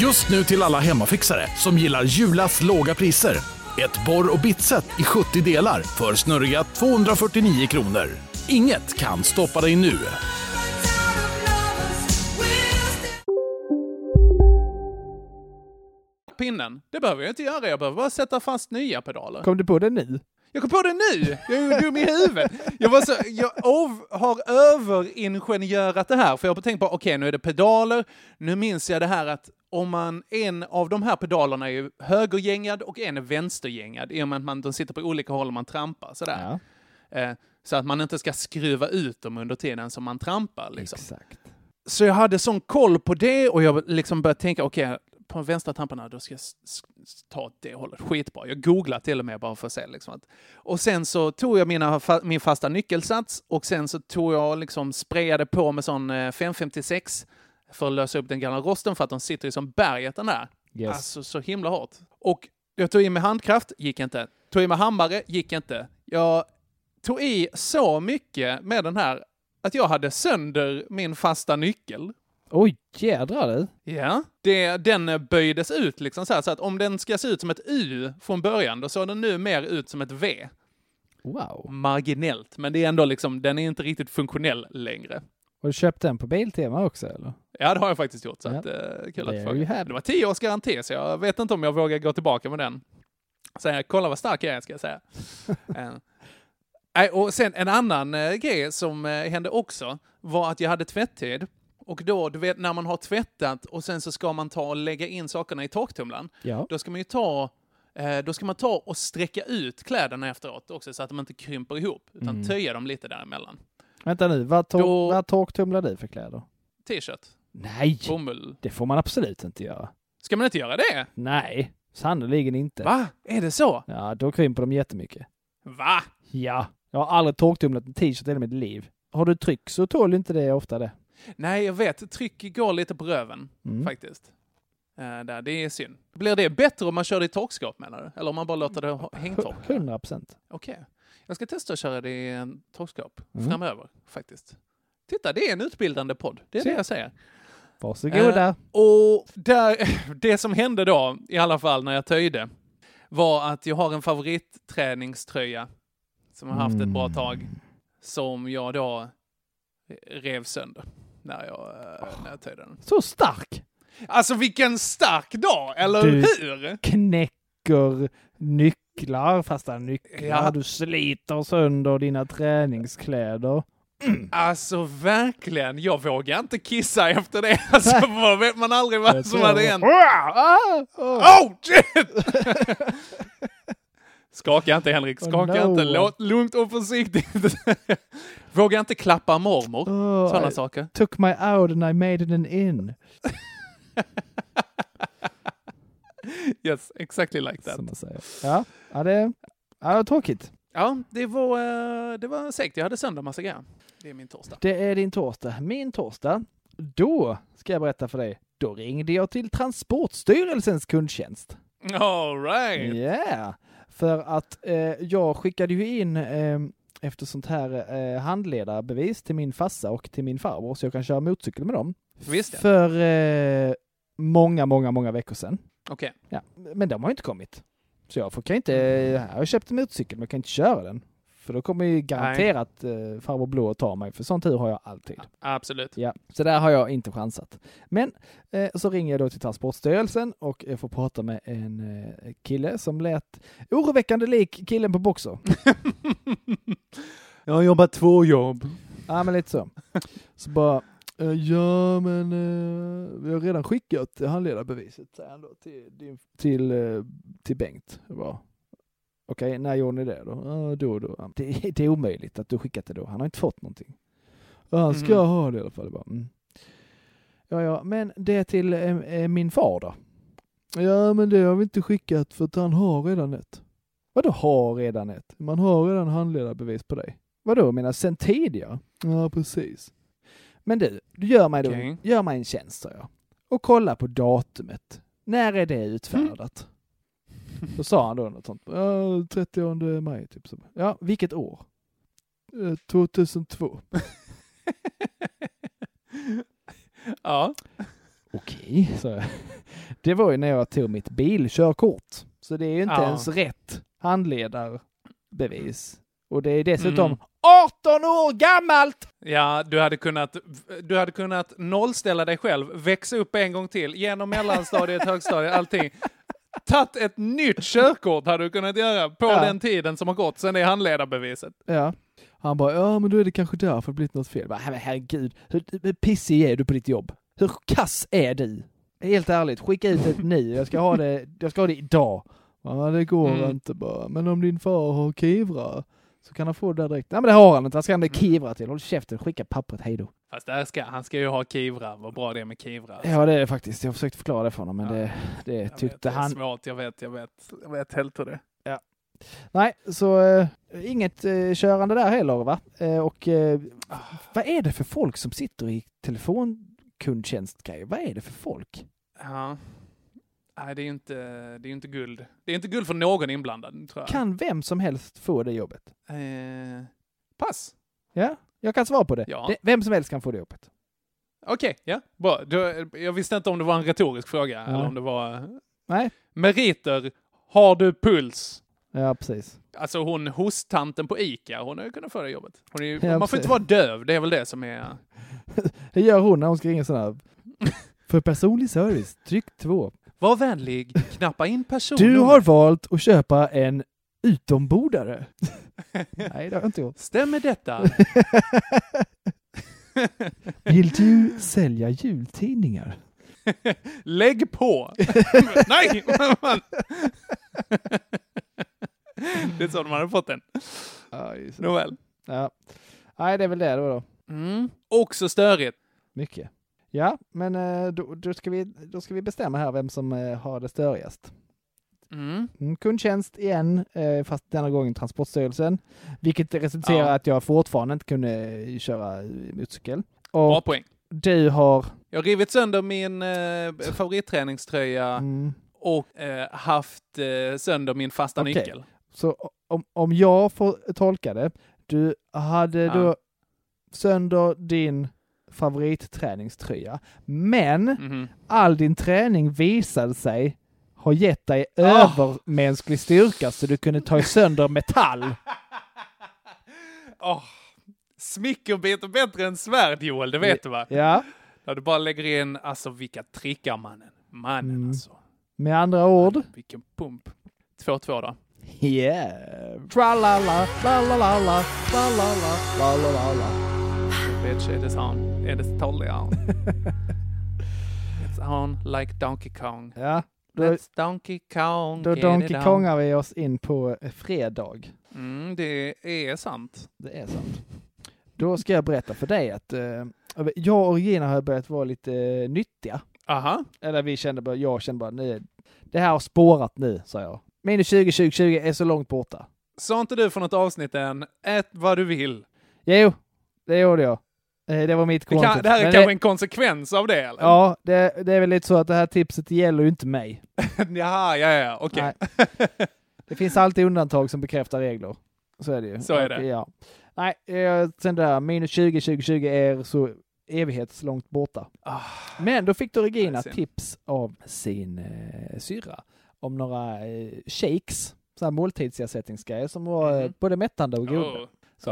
Just nu till alla hemmafixare som gillar Julas låga priser. Ett borr och bitset i 70 delar för snurriga 249 kronor. Inget kan stoppa dig nu. pinnen. Det behöver jag inte göra, jag behöver bara sätta fast nya pedaler. Kom du på det nu? Jag kom på det nu! Jag är ju dum i huvudet. Jag, var så, jag ov, har överingenjörat det här, för jag har tänkt på, okej nu är det pedaler, nu minns jag det här att om man, en av de här pedalerna är ju högergängad och en är vänstergängad, i och med att man, de sitter på olika håll och man trampar sådär. Eh, så att man inte ska skruva ut dem under tiden som man trampar. Liksom. Exakt. Så jag hade sån koll på det och jag liksom började tänka, okej, på de vänstra tramparna, då ska jag ta åt det hållet. Skitbra. Jag googlade till och med bara för att se. Liksom att. Och sen så tog jag mina, fa- min fasta nyckelsats och sen så tog jag liksom sprayade på med sån eh, 556 för att lösa upp den gamla rosten för att de sitter ju som berget den där. Yes. Alltså så himla hårt. Och jag tog i med handkraft, gick inte. Tog i med hammare, gick inte. Jag tog i så mycket med den här att jag hade sönder min fasta nyckel. Oj, jädrar du. Ja, det, den böjdes ut liksom så här, så att om den ska se ut som ett U från början, då såg den nu mer ut som ett V. Wow. Marginellt, men det är ändå liksom, den är inte riktigt funktionell längre. Har du köpt den på Biltema också eller? Ja, det har jag faktiskt gjort, så Ja. att, eh, kul att fråga. Det var tio års garanti, så jag vet inte om jag vågar gå tillbaka med den. Säga, kolla vad stark jag är, ska jag säga. Eh, och sen en annan eh, grej som eh, hände också var att jag hade tvättid. Och då, du vet, när man har tvättat och sen så ska man ta och lägga in sakerna i torktumlaren. Ja. Då ska man ju ta, eh, då ska man ta och sträcka ut kläderna efteråt också så att de inte krymper ihop, utan Mm. töja dem lite däremellan. Vänta nu, vad, tor- Då- vad torktumlar du för kläder? T-shirt, Nej, bomull. det får man absolut inte göra. Ska man inte göra det? Nej, sannoliken inte. Va? Är det så? Ja, då krymper de jättemycket. Va? Ja, jag har aldrig torktumlat en t-shirt i hela mitt liv. Har du tryck så tål inte det ofta det. Nej, jag vet. Tryck går lite på röven, Mm. faktiskt. Eh, där, det är synd. Blir det bättre om man kör det i torkskåp, menar du? Eller om man bara låter det hängtorka? 100 procent. Okej. Jag ska testa att köra det i en torkskåp Mm. framöver, faktiskt. Titta, det är en utbildande podd. Det är Se. det jag säger. Varsågoda. Eh, och där, det som hände då, i alla fall när jag töjde, var att jag har en favoritträningströja som jag har haft ett bra Mm. tag, som jag då rev sönder när jag, eh, när jag töjde den. Så stark! Alltså vilken stark dag, eller Du- hur? Knäcker nycklar, fasta nycklar. Ja. Du sliter sönder dina träningskläder. Alltså verkligen, jag vågar inte kissa efter det. Alltså vad vet man aldrig vad som hade hänt. Ah, ah. Oh shit! Skaka inte Henrik, skaka Oh, no. inte. Låt lugnt och försiktigt. Våga inte klappa mormor. Oh, Sådana saker. Took my out and I made it an in. Yes, exactly like that. Som man säger. Ja, ja det, ja, det var tråkigt. Ja, det var, eh, det var segt. Jag hade sönder massa grejer. Det är min torsdag. Det är din torsdag. Min torsdag, då ska jag berätta för dig. Då ringde jag till Transportstyrelsens kundtjänst. All right. Yeah! För att eh, jag skickade ju in eh, efter sånt här eh, handledarbevis till min farsa och till min farbror så jag kan köra motorcykel med dem. Visst ja. För eh, många, många, många veckor sedan. Okej. Ja, men de har inte kommit. Så jag får, kan inte, jag har köpt en motorcykel men jag kan inte köra den. För då kommer ju garanterat eh, farbror Blå att ta mig, för sån tur har jag alltid. Absolut. Ja, så där har jag inte chansat. Men eh, så ringer jag då till Transportstyrelsen och jag får prata med en eh, kille som lät oroväckande lik killen på Boxer. Jag har jobbat två jobb. Ja, men lite så. Så bara, Eh, Ja, men vi har redan skickat handledarbeviset, säger han då, till, till, eh, till Bengt. Bara, Okej, när gjorde ni det då? Ja, då och då. Det, är- det är omöjligt att du skickat det då. Han har inte fått någonting. Han ska Mhm. ha det i alla fall. Bara, mm. Ja, ja, men det till eh, min far då? Ja, men det har vi inte skickat för att han har redan ett. Vadå har redan ett? Man har redan handledarbevis på dig. Vadå, menar sen tidigare? Ja, precis. Men du, du gör mig, då, Okej. gör mig en tjänst, sa jag. Och kolla på datumet. När är det utfärdat? Då sa han då något sånt. Ja, 30 maj, typ. Så. Ja, vilket år? Eh, 2002. Ja. Okej, sa jag. Det var ju när jag tog mitt bilkörkort. Så det är ju inte Ja. ens rätt handledarbevis. Och det är dessutom Mhm. 18 år gammalt! Ja, du hade kunnat, du hade kunnat nollställa dig själv, växa upp en gång till, genom mellanstadiet, högstadiet, allting. Tagit ett nytt körkort hade du kunnat göra på Ja. den tiden som har gått sen det handledarbeviset. Ja. Han bara, ja men då är det kanske därför det blivit något fel. Jag bara, "Men herregud, hur, pissig är du på ditt jobb? Hur kass är du? Helt ärligt, skicka ut ett nu. Jag ska ha det, jag ska ha det idag. Ja, det går Mm. inte bara. Men om din far har Kivra så kan han få det där direkt. Nej men det har han inte. Vad ska han med Mm. Kivra till? Håll käften, skicka pappret, hej då. Fast där ska, han ska ju ha Kivra, vad bra det är med Kivra. alltså. Ja det är det faktiskt. Jag har försökt förklara det för honom men Ja. det, det Jag vet, tyckte det är han. svårt, jag vet, jag vet. Jag vet helt hur det är. Nej, så eh, inget eh, körande där heller va? Eh, och eh, Ah. vad är det för folk som sitter i telefonkundtjänstgrejer? Vad är det för folk? Ja. Nej, det är ju inte, det är inte guld. Det är inte guld för någon inblandad, tror jag. Kan vem som helst få det jobbet? Eh, pass. Ja, jag kan svara på det. Ja. det vem som helst kan få det jobbet. Okej, ja, bra. Du, jag visste inte om det var en retorisk fråga Ja. eller om det var... Nej. Meriter, har du puls? Ja, precis. Alltså hon hosttanten på ICA, hon har ju kunnat få det jobbet. Hon är ju, Ja, man får inte vara döv, det är väl det som är... Hur gör hon när hon ska ringa sån här? För personlig service, tryck två. Var vänlig, knappa in person. Du har valt att köpa en utombordare. Nej, det har jag inte gjort. Stämmer detta? Vill du sälja jultidningar? Lägg på! Nej! det är så de hade fått den. Ja. Nåväl. Ja. Nej, det är väl det då. då. Mm. Också störigt. Mycket. Ja, men eh, då, då, ska vi, då ska vi bestämma här vem som eh, har det störigast. Mm. Mm, kundtjänst igen, eh, fast denna gången Transportstyrelsen. Vilket resulterar i Ja. att jag fortfarande inte kunde eh, köra eh, motorcykel. Bra Och poäng. du har... Jag har rivit sönder min eh, favoritträningströja Mm, och eh, haft eh, sönder min fasta Okej. nyckel. så om, om jag får tolka det, du hade Ja. då sönder din favoritträningströja, men Mhm. all din träning visade sig ha gett dig Ah. övermänsklig styrka så du kunde ta sönder metall. Åh, Smickerbit är bättre än svärd Joel, det vet du va? Ja, Där du bara lägger in, alltså vilka trickar mannen. Mannen Mm. alltså. med andra ord. Vilken pump. 2-2 då. Yeah. Tralala, la la la la, la la la, la la la la. Bitch, it is on. It is totally on. It's on like Donkey Kong. Ja, Let's Donkey Kong. då Donkey. Kongar vi oss in på fredag. Mm, det är sant. Det är sant. Då ska jag berätta för dig att eh, jag och Regina har börjat vara lite eh, nyttiga. Aha. Eller vi kände bara, jag kände bara, nej, det här har spårat nu, sa jag. Minus 20, 20, 20 är så långt borta. Sa inte du för något avsnitt än, ät vad du vill? Jo, det gjorde jag. Eh, Det var mitt Det, kan, det här är Men kanske en konsekvens av det eller? Ja, det, det är väl lite så att det här tipset gäller ju inte mig. Jaha, ja, ja, okej. Nej. Det finns alltid undantag som bekräftar regler. Så är det ju. Så är det. Ja. Nej, eh, sen där, minus 20, 20, 20 är så evighetslångt borta. Ah, Men då fick då Regina tips av sin eh, syrra om några eh, shakes, så här måltidsersättningsgrejer som var eh, Mhm. både mättande och goda. oh,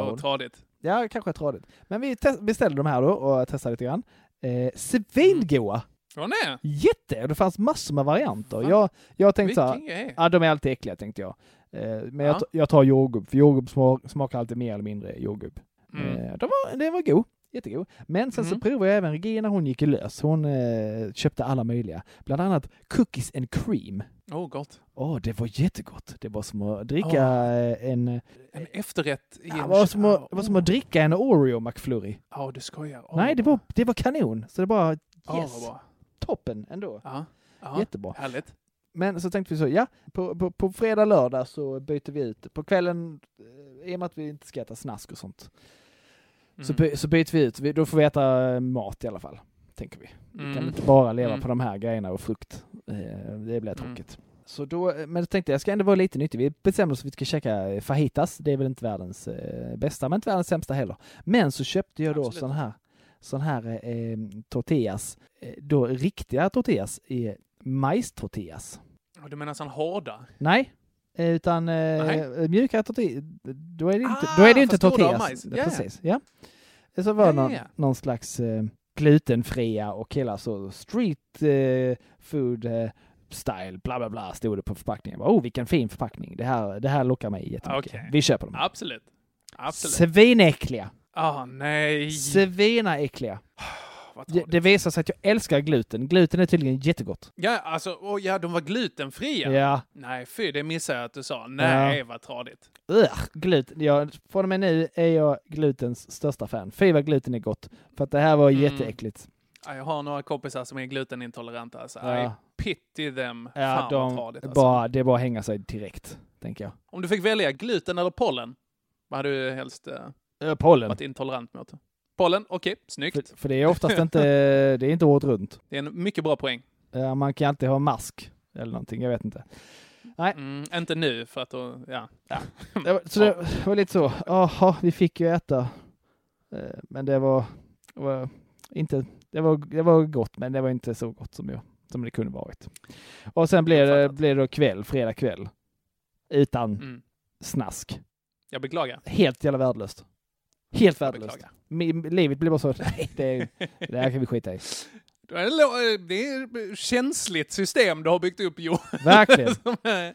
hon. tradigt. Ja, kanske tradigt. Men vi beställde de här då och testade lite grann. Eh, svingoa! Nej? Jätte! Det fanns massor med varianter. Fan. Jag, jag tänkte så här, Vilken grej. ja de är alltid äckliga tänkte jag. Eh, men jag, Ja. jag tar jordgubb, för jordgubb smak, smakar alltid mer eller mindre jordgubb. Mm. Eh, den, var, den var god. Jättegod. Men sen så Mm. provade jag även Regina, hon gick lös. Hon eh, köpte alla möjliga. Bland annat cookies and cream. Åh, oh, gott. Åh, det var jättegott. Det var som att dricka eh, en... En efterrätt i Ja, en... var som att, det var som att dricka en Oreo McFlurry. Ja, du skojar. Åh, Nej, det var, det var kanon. Så det var yes, toppen ändå. Ja. ja. Jättebra. Härligt. Men så tänkte vi så, ja, på, på, på fredag, lördag så byter vi ut. På kvällen, eh, i och med att vi inte ska äta snask och sånt, så, Mm. by, så byter vi ut. Vi, då får vi äta eh, mat i alla fall, tänker vi. Vi kan Mm. inte bara leva Mm. på de här grejerna och frukt. Eh, det blir tråkigt. Så då, eh, men då tänkte jag, ska ändå vara lite nyttig. Vi bestämde oss för att vi ska käka eh, fajitas. Det är väl inte världens eh, bästa, men inte världens sämsta heller. Men så köpte jag då Absolut. sån här, sån här eh, tortillas, då riktiga tortillas i majstortillas. Du menar sån hårda? Nej, utan eh, Nej. mjukare tortillas. Då är det inte, Ah, då är det inte fast hårdare tortillas. majs. Ja, Ja, ja. precis. Ja. Så var Ja, någon, ja, ja. någon slags eh, glutenfria och hela så street eh, food eh, style, bla bla bla, stod det på förpackningen. Oh, vilken fin förpackning. Det här, det här lockar mig jättemycket. Okej. Vi köper dem. Absolut. Absolut. Svinäckliga. Ah, nej. Svinaäckliga. Vad Det, det visar sig att jag älskar gluten. Gluten är tydligen jättegott. Ja, alltså, och ja, de var glutenfria. Ja. Nej, fy, det missade jag att du sa. Nej, vad tradigt. Ugh, gluten. Jag, från och med nu är jag glutens största fan. Fy vad gluten är gott. För att det här var Mm. jätteäckligt. Ja, Jag har några kompisar som är glutenintoleranta. Alltså, Ja. I pity them. Ja, Fan vad de, tradigt. Alltså. bara, det är bara att hänga sig direkt, tänker jag. Om du fick välja gluten eller pollen, vad hade du helst eh, Ö, pollen. varit intolerant mot? Pollen, okej, snyggt. För, för det är oftast inte, det är inte året runt. Det är en mycket bra poäng. Ja, Man kan alltid ha mask eller någonting, jag vet inte. Nej. Mm, inte nu, för att då, ja. ja. Så det var lite så, jaha, vi fick ju äta. Eh, Men det var, var inte, det var, det var gott, men det var inte så gott som, jag, som det kunde varit. Och sen blev det, blev det kväll, fredag kväll. Utan Mm. snask. Jag beklagar. Helt jävla värdelöst. Helt Jag värdelöst. Livet blir bara så, nej, det, det här kan vi skita i. Det är lo- Det är ett känsligt system du har byggt upp, Jo. Verkligen.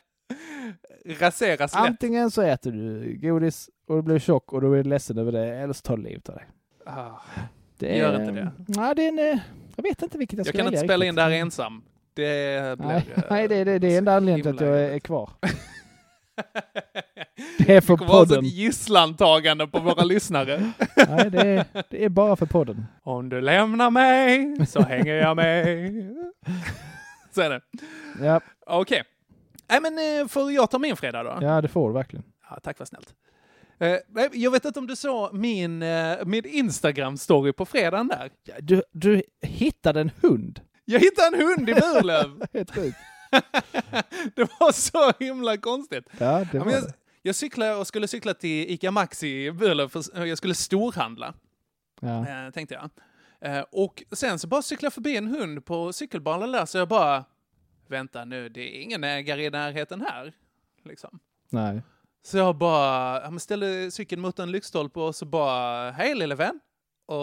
Eh, raseras lätt. Antingen så äter du godis och du blir tjock och då är du ledsen över det, eller så tar du livet av dig. Ah, Det Gör inte det. Nej, det är en, eh, jag vet inte vilket jag jag ska kan inte spela riktigt. in det här ensam. Det blir... Nej, eh, nej det, det, det är enda anledningen till att jag är kvar. Det är för Det vara podden. ett gisslantagande på våra lyssnare. Nej, det är, det är bara för podden. Om du lämnar mig så hänger jag med. Så är det. Ja, Okej. Nej men eh, får jag ta min fredag då? ja det får du verkligen. Ja, tack vad snällt. Eh, Jag vet inte om du såg min, eh, min Instagram-story på fredagen där? Du, du hittade en hund. Jag hittade en hund i Burlöv! Helt sjukt. det var så himla konstigt. Ja, det var jag, det. Jag cyklade och skulle cykla till ICA Maxi i Burlöv, jag skulle storhandla, Ja. eh, tänkte jag. Eh, och sen så bara cyklade jag förbi en hund på cykelbanan där, så jag bara, vänta nu, det är ingen ägare i närheten här. Liksom. Nej. Så jag bara ja, men ställde cykeln mot en lyktstolpe och så bara, hej lille vän. Och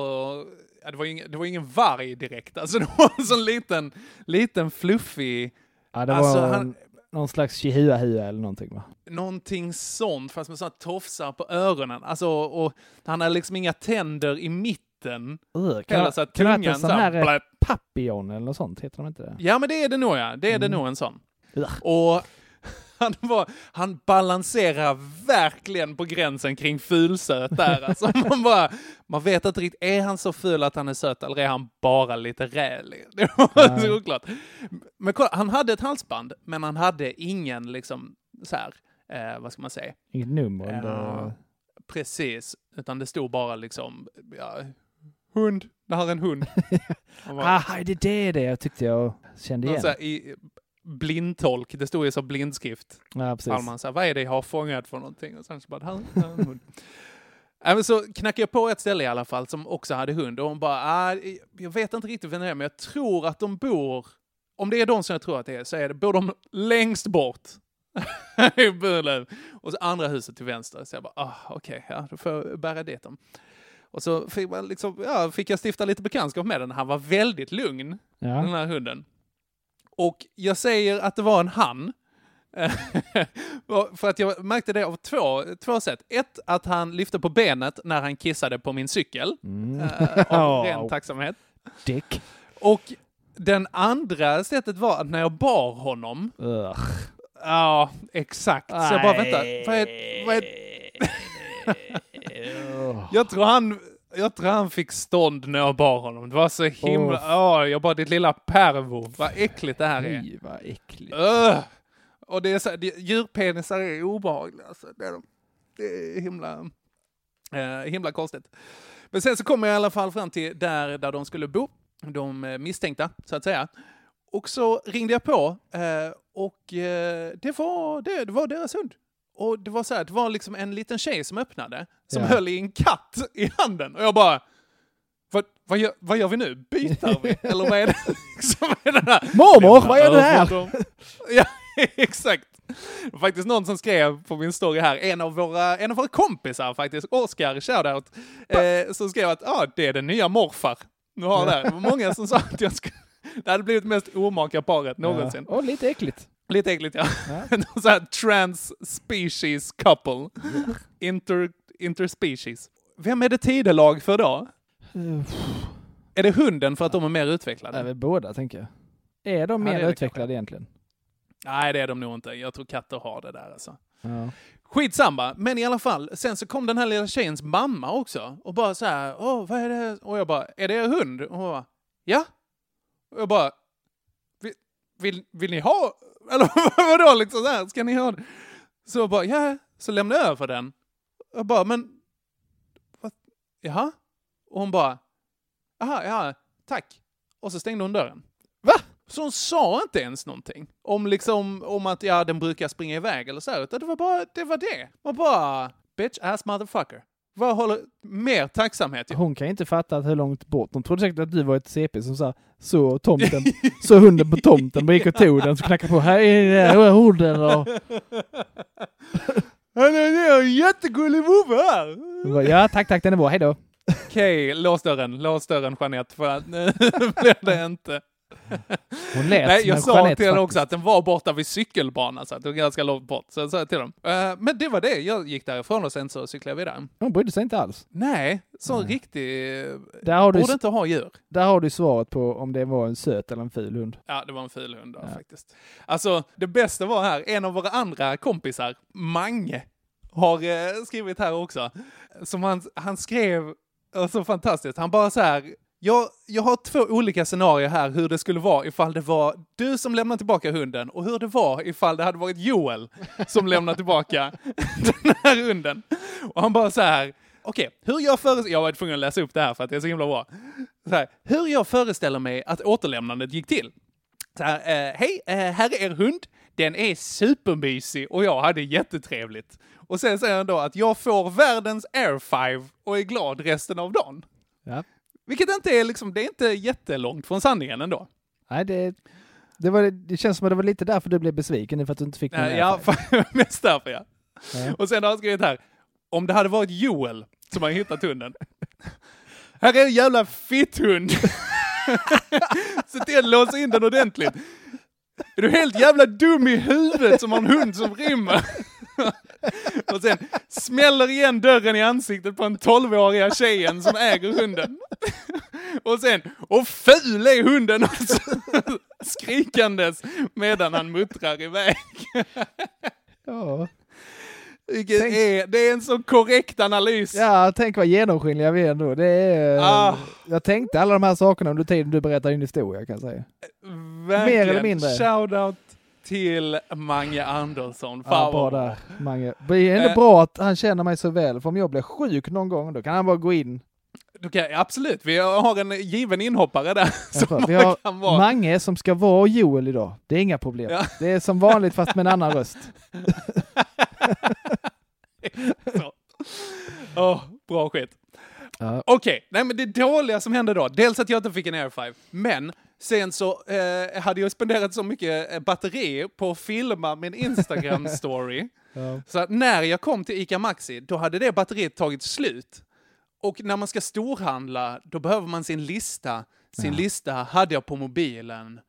ja, det, var ingen, det var ingen varg direkt, alltså det var en sån liten, liten fluffig, Ja, det Alltså, var han- någon slags chihuahua eller någonting va? någonting sånt, fast med sådana tofsar på öronen. Alltså, och han har liksom inga tänder i mitten. Uh, Heller så att kan det tungan så här eh, blä. papillon eller något sånt? Heter de inte det? Ja, men det är det nog ja. Det är det Mm. nog en sån. Och han, var, han balanserar verkligen på gränsen kring fulsöt där. Alltså man, bara, man vet inte riktigt, är han så ful att han är söt eller är han bara lite rälig? Det var så oklart. Men kolla, han hade ett halsband, men han hade ingen liksom så här, eh, vad ska man säga? Inget nummer? Eller- precis, utan det stod bara liksom, ja, hund, det här är en hund. Bara- Ah, det är det jag tyckte jag kände igen. här, i blindtolk, det stod ju som blindskrift. Ja, precis. Alman sa, vad är det jag har fångat för någonting? Och sen så bara, här, här är en hund. Ja, men så knackade jag på ett ställe i alla fall som också hade hund och hon bara, ah, jag vet inte riktigt vem det är, men jag tror att de bor, om det är de som jag tror att det är, så är det, bor de längst bort i Burlöv. Och så andra huset till vänster. Så jag bara, ah, okej, ja, då får jag bära dit dem. Och så fick, man liksom, ja, fick jag stifta lite bekantskap med den. Han var väldigt lugn, Ja. den här hunden. Och jag säger att det var en han, för att jag märkte det av två, två sätt. Ett, att han lyfte på benet när han kissade på min cykel. Mm. Eh, av ren tacksamhet. Dick. Och den andra sättet var att när jag bar honom. Ugh. Ja, exakt. Så jag bara, vänta, vad är... Vad är... jag, tror han, jag tror han fick stånd när jag bar honom. Det var så himla... Åh, jag bara, ditt lilla pervo. Vad äckligt det här är. Fy, vad äckligt. Ugh. Och det är så, det, djurpenisar är obehagliga. Alltså. Det, är de. det är himla, eh, himla konstigt. Men sen så kommer jag i alla fall fram till där, där de skulle bo, de eh, misstänkta, så att säga. Och så ringde jag på eh, och eh, det, var, det, det var deras hund. Och det var så här, det var liksom en liten tjej som öppnade, som Ja. höll i en katt i handen. Och jag bara, vad, vad, gör, vad gör vi nu? Byter vi? Eller vad är det som är det här? Mormor, vad gör du här? Ja, exakt. Faktiskt någon som skrev på min story här, en av våra, en av våra kompisar faktiskt, Oskar, shoutout, eh, som skrev att ah, det är den nya morfar. Nu har det. det var många som sa att jag skulle, det hade blivit mest omaka paret någonsin. Ja. Och lite äckligt. Lite äckligt ja. Ja. så här trans-species couple. Inter, interspecies. Vem är det tidelag för då? Uh, Är det hunden för att de är mer utvecklade? är väl båda, tänker jag. Är de mer det är det utvecklade egentligen? Nej, det är de nog inte. Jag tror katter har det där alltså. Ja. Skitsamma, men i alla fall. Sen så kom den här lilla tjejens mamma också och bara så här, åh, vad är det? Och jag bara, är det er hund? Och hon bara, ja. Och jag bara, vill, vill, vill ni ha, eller vadå liksom så här, ska ni ha det? Så jag bara, ja, så lämnade jag över den. Jag bara, men, vad, jaha? Och hon bara, jaha, ja, tack. Och så stängde hon dörren. Va? Så hon sa inte ens någonting om liksom, om att ja, den brukar springa iväg eller så, här, utan det var bara, det var det. Man bara, bitch ass motherfucker. Vad håller, mer tacksamhet. Hon kan inte fatta att hur långt bort. De trodde säkert att du var ett CP som sa så tomten, så hunden på tomten, bara gick och tog den, så knackade på, här är hunden och... Han är en jättegullig vovve här! Hon Ja, tack, tack, den är bra, hejdå. Okej, lås dörren, lås dörren Jeanette, för att nu blir det inte. Hon lät Nej, jag sa Jeanette till henne också att den var borta vid cykelbanan, så att det var ganska långt bort. Så jag sa till dem. Eh, men det var det, jag gick därifrån och sen så cyklade jag vidare. Hon brydde sig inte alls. Nej, så riktig... Där har, du, Borde inte ha djur. där har du svaret på om det var en söt eller en ful hund. Ja, det var en ful hund Ja. faktiskt. Alltså, det bästa var här, en av våra andra kompisar, Mange, har eh, skrivit här också. Som han, han skrev, så fantastiskt, han bara så här, jag, jag har två olika scenarier här hur det skulle vara ifall det var du som lämnar tillbaka hunden och hur det var ifall det hade varit Joel som lämnar tillbaka den här hunden. Och han bara så här, okej, hur jag föreställer Jag var tvungen att läsa upp det här för att det är så himla bra. Så här, hur jag föreställer mig att återlämnandet gick till. Så här, eh, hej, eh, här är er hund. Den är supermysig och jag hade jättetrevligt. Och sen säger han då att jag får världens air five och är glad resten av dagen. Ja. Vilket inte är liksom, det är inte jättelångt från sanningen ändå. Nej, det, det, var, det känns som att det var lite därför du blev besviken för att du inte fick någon Eh, ja, airfryer. mest därför ja. Ja. Och sen har han skrivit här, om det hade varit Joel som hade hittat hunden. här är en jävla fitthund. Se till att låsa in den ordentligt. Är du helt jävla dum i huvudet som har en hund som rymmer? Och sen smäller igen dörren i ansiktet på den 12-åriga tjejen som äger hunden. Och sen, och ful är hunden också! Skrikandes medan han muttrar iväg. Ja. Vilket är, det är en så korrekt analys. ja, tänk vad genomskinliga vi är ändå. Det är, Ah. Jag tänkte alla de här sakerna under tiden du berättade din historia kan jag säga. Verkligen. Mer eller mindre. Shoutout till Mange Andersson. Fan Ja, bra där, Mange. Det är ändå Eh. bra att han känner mig så väl, för om jag blir sjuk någon gång, då kan han bara gå in. Kan, absolut, vi har en given inhoppare där. Som Vi har kan vara. Mange som ska vara Joel idag. Det är inga problem. Ja. Det är som vanligt fast med en annan röst. Åh, bra skit. Ja. Okej, nej men det dåliga som hände då, dels att jag inte fick en Air 5, men sen så eh, hade jag spenderat så mycket eh, batteri på att filma min Instagram-story, Ja. så att när jag kom till ICA Maxi, då hade det batteriet tagit slut. Och när man ska storhandla, då behöver man sin lista. Sin lista hade jag på mobilen.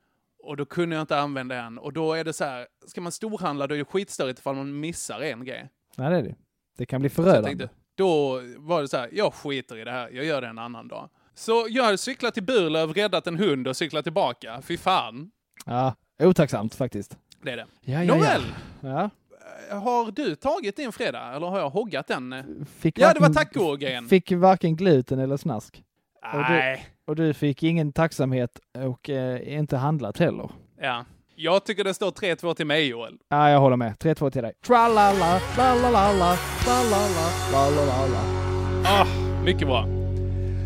Och då kunde jag inte använda en. Och då är det så här, ska man storhandla då är det skitstörigt ifall man missar en grej. Nej, det är det. Det kan bli förödande. tänkte, då var det så här, jag skiter i det här, jag gör det en annan dag. Så jag hade cyklat till Burlöv, räddat en hund och cyklat tillbaka. Fy fan. Ja, otacksamt faktiskt. Det är det. Ja, ja, Nåväl, Ja. har du tagit din fredag? Eller har jag hoggat den? Fick ja, det var taco-grejen. Fick varken gluten eller snask. Och du, Nej. och du fick ingen tacksamhet och eh, inte handlat heller. Ja. Jag tycker det står 3-2 till mig, Joel. Ja, jag håller med. 3-2 till dig. Tralala, lalalala, lalalala, lalalala. Ah, mycket bra.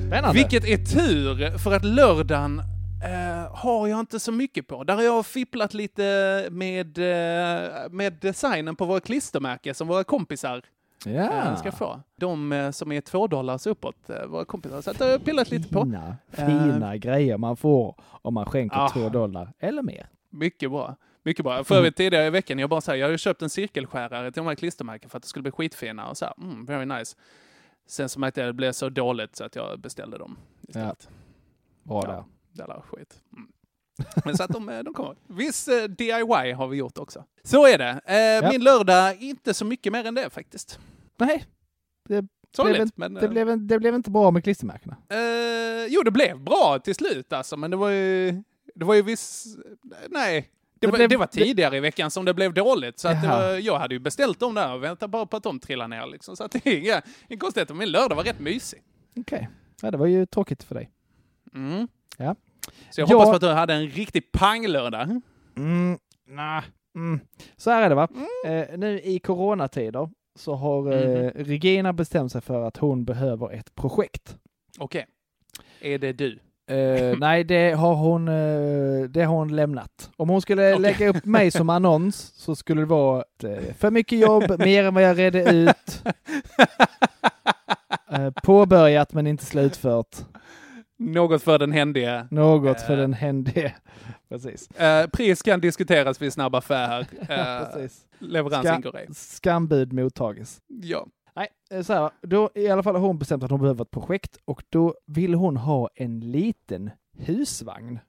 Spännande. Vilket är tur, för att lördagen eh, har jag inte så mycket på. Där har jag fipplat lite med, eh, med designen på våra klistermärken som våra kompisar Ja. eh, ska få. De eh, som är två dollars uppåt, våra kompisar. Så jag har pillat lite på. Fina, fina grejer man får om man skänker Ah. två dollar eller mer. Mycket bra. Mycket bra. För övrigt tidigare i veckan, jag bara säger, jag har ju köpt en cirkelskärare till de här klistermärken för att det skulle bli skitfina och så här, mm, very nice. Sen så märkte jag att det blev så dåligt så att jag beställde dem istället. Bra Ja. där. Jävla skit. Mm. Men så att de, eh, de kommer. Viss eh, DIY har vi gjort också. Så är det. Eh, Ja. Min lördag, inte så mycket mer än det faktiskt. Nej, det, Sorgligt, blev, en, men, det, eh, blev det blev inte bra med klistermärkena. Eh, jo, det blev bra till slut alltså, men det var ju, det var ju viss... Nej. Det, Det var, det var tidigare i veckan som det blev dåligt, så att det var, jag hade ju beställt dem där och väntat bara på att de trillar ner liksom. Så att det är inga, inga konstigheter. Min lördag var rätt mysig. Okej. Ja, det var ju tråkigt för dig. Mm. Ja. Så jag Ja. hoppas på att du hade en riktig panglördag. Mm, nah. mm. Så här är det va. Mm. Eh, nu i coronatider så har eh, Mhm. Regina bestämt sig för att hon behöver ett projekt. Okej. Är det du? Eh, nej, det har hon, eh, det har hon lämnat. Om hon skulle Okej. lägga upp mig som annons så skulle det vara eh, för mycket jobb, mer än vad jag redde ut. Påbörjat men inte slutfört. Något för den händige. Något för den hände. Precis. Pris kan diskuteras vid snabb affär. Leverans Ska- ingår ej. Skambud mottages. Ja. Nej, eh, så här, då i alla fall har hon bestämt att hon behöver ett projekt och då vill hon ha en liten husvagn.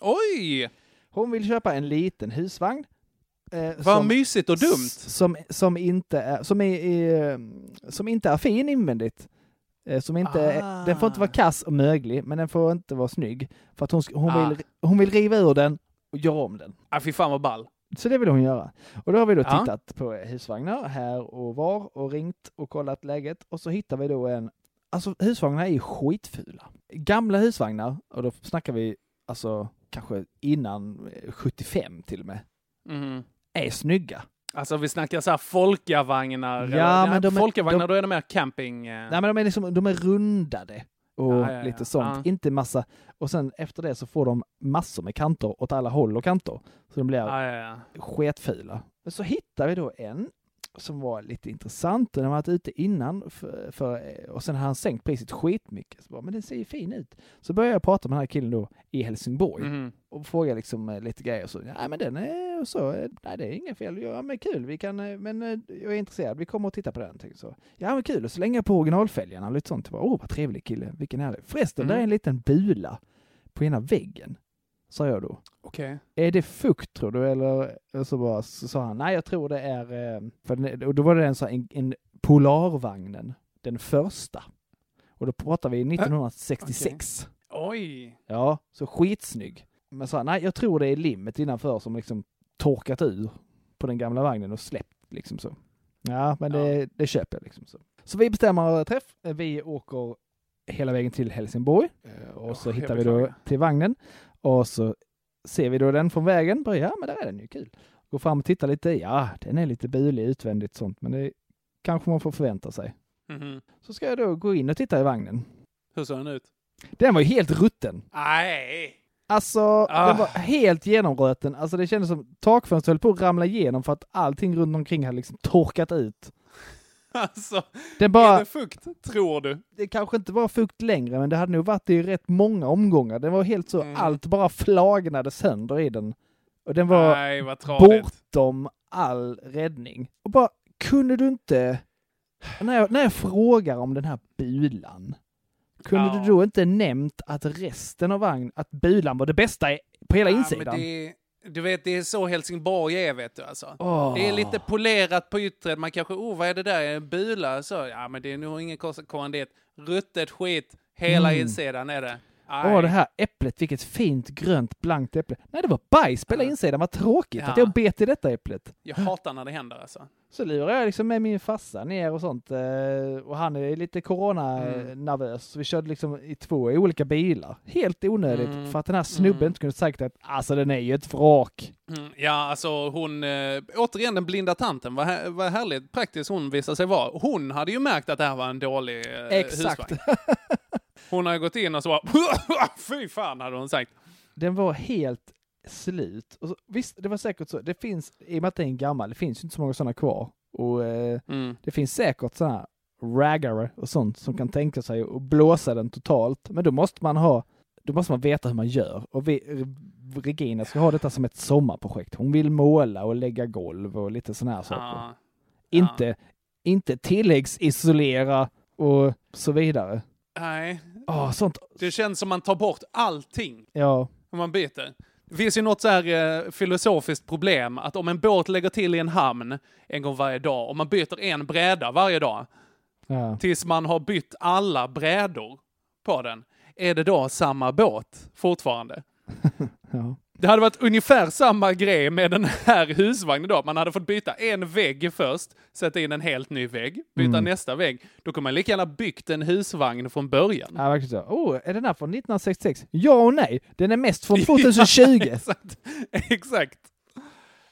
Oj! Hon vill köpa en liten husvagn. Eh, Vad mysigt och dumt. Som, som, inte är, som, är, är, som inte är fin invändigt. Eh, Som inte, Ah. Den får inte vara kass och möglig, men den får inte vara snygg. För att hon, hon, Ah. vill, hon vill riva ur den och göra om den. Ah, fy fan vad ball. Så det vill hon göra. Och då har vi då Ja. tittat på husvagnar här och var och ringt och kollat läget och så hittar vi då en, alltså husvagnar är ju skitfula. Gamla husvagnar, och då snackar vi alltså kanske innan eh, 75 till och med, Mhm. är snygga. Alltså vi snackar så här folkavagnar. Ja, eller, men de är- folkavagnar, de- då är det mer camping. eh. Nej men de är liksom, de är rundade och Ja, ja, ja. lite sånt. Inte massa, och sen efter det så får de massor med kanter åt alla håll och kanter. Så de blir Ja, sketfula. Men så hittar vi då en som var lite intressant. Den har varit ute innan för, för, och sen har han sänkt priset skitmycket. Så bara, men den ser ju fin ut. Så började jag prata med den här killen då i Helsingborg Mhm. och fråga liksom eh, lite grejer. Så, ja men den är och så, eh, nej det är inga fel. Ja men kul, vi kan, eh, men eh, jag är intresserad, vi kommer att titta på den. Så. Ja men kul, och så länge på originalfälgarna och lite sånt. Åh oh, vad trevlig kille, vilken härlig. Förresten, där är Mm. en liten bula på ena väggen. Sa jag då. Okej. Är det fukt tror du? Eller och så, bara, så sa han, nej jag tror det är, för och då var det en, en, en Polarvagnen, den första. Och då pratar vi 1966. Oj! Ja, så skitsnygg. Men sa han, nej jag tror det är limmet innanför som liksom torkat ur på den gamla vagnen och släppt liksom så. Ja, men det, det köper jag liksom så. Så vi bestämmer träff. Vi åker hela vägen till Helsingborg eh, och så jag hittar vi då till vagnen och så ser vi då den från vägen. Bara, ja, men där är den ju kul. Går fram och tittar lite. Ja, den är lite bulig utvändigt sånt, men det kanske man får förvänta sig. Mhm. Så ska jag då gå in och titta i vagnen. Hur såg den ut? Den var ju helt rutten. Nej! Alltså, Ah. den var helt genomröten. Alltså det kändes som takfönstret höll på att ramla igenom för att allting runt omkring hade liksom torkat ut. Alltså, Den är bara, det fukt, tror du? det kanske inte var fukt längre, men det hade nog varit i rätt många omgångar. Den var helt så, Mm. allt bara flagnade sönder i den. Och den var Nej, bortom all räddning. Och bara, kunde du inte, när jag, när jag frågar om den här bulan, kunde Ja. du då inte nämnt att resten av vagn, att bulan var det bästa, På hela Ja, insidan. det, du vet, det är så Helsingborg är, vet du alltså. Åh. Det är lite polerat på yttret. Man kanske, oh, vad är det där? En bula? Så, ja, men det är nog ingen kommandit. Ruttet skit. Hela Mm. insidan är det. Åh, det här äpplet, vilket fint grönt blankt äpple. Nej, det var bajs på hela insidan. Vad tråkigt Ja. att jag bet i detta äpplet. Jag hatar när det händer alltså. Så lurar jag liksom med min farsa ner och sånt. eh, Och han är lite corona-nervös. Så vi körde liksom i två olika bilar. Helt onödigt. Mm. För att den här snubben inte kunde sagt att alltså den är ju ett vrak. Mm, ja, alltså hon, eh, återigen den blinda tanten, vad, här, vad härligt praktiskt hon visade sig vara. Hon hade ju märkt att det här var en dålig eh, Exakt. husvagn. Hon har gått in och så bara, fy fan hade hon sagt. Den var helt slut. Och så, visst, det var säkert så. Det finns, i och med att den är gammal, det finns inte så många sådana kvar. Och eh, Mm. det finns säkert sådana raggare och sånt som kan tänka sig att blåsa den totalt. Men då måste man ha, då måste man veta hur man gör. Och vi, Regina ska ha detta som ett sommarprojekt. Hon vill måla och lägga golv och lite sådana här saker. Ja. Inte, inte tilläggsisolera och så vidare. Nej, Åh, sånt. det känns som man tar bort allting Ja, om man byter. Det finns ju något så här eh, filosofiskt problem att om en båt lägger till i en hamn en gång varje dag, och man byter en bräda varje dag, ja. tills man har bytt alla brädor på den, är det då samma båt fortfarande? ja. Det hade varit ungefär samma grej med den här husvagnen då. Man hade fått byta en vägg först, sätta in en helt ny vägg, byta Mm. nästa vägg. Då kunde man lika gärna byggt en husvagn från början. Ja, verkligen så. Oh, är den här från 1966? Ja och nej. Den är mest från 2020. Exakt. Exakt.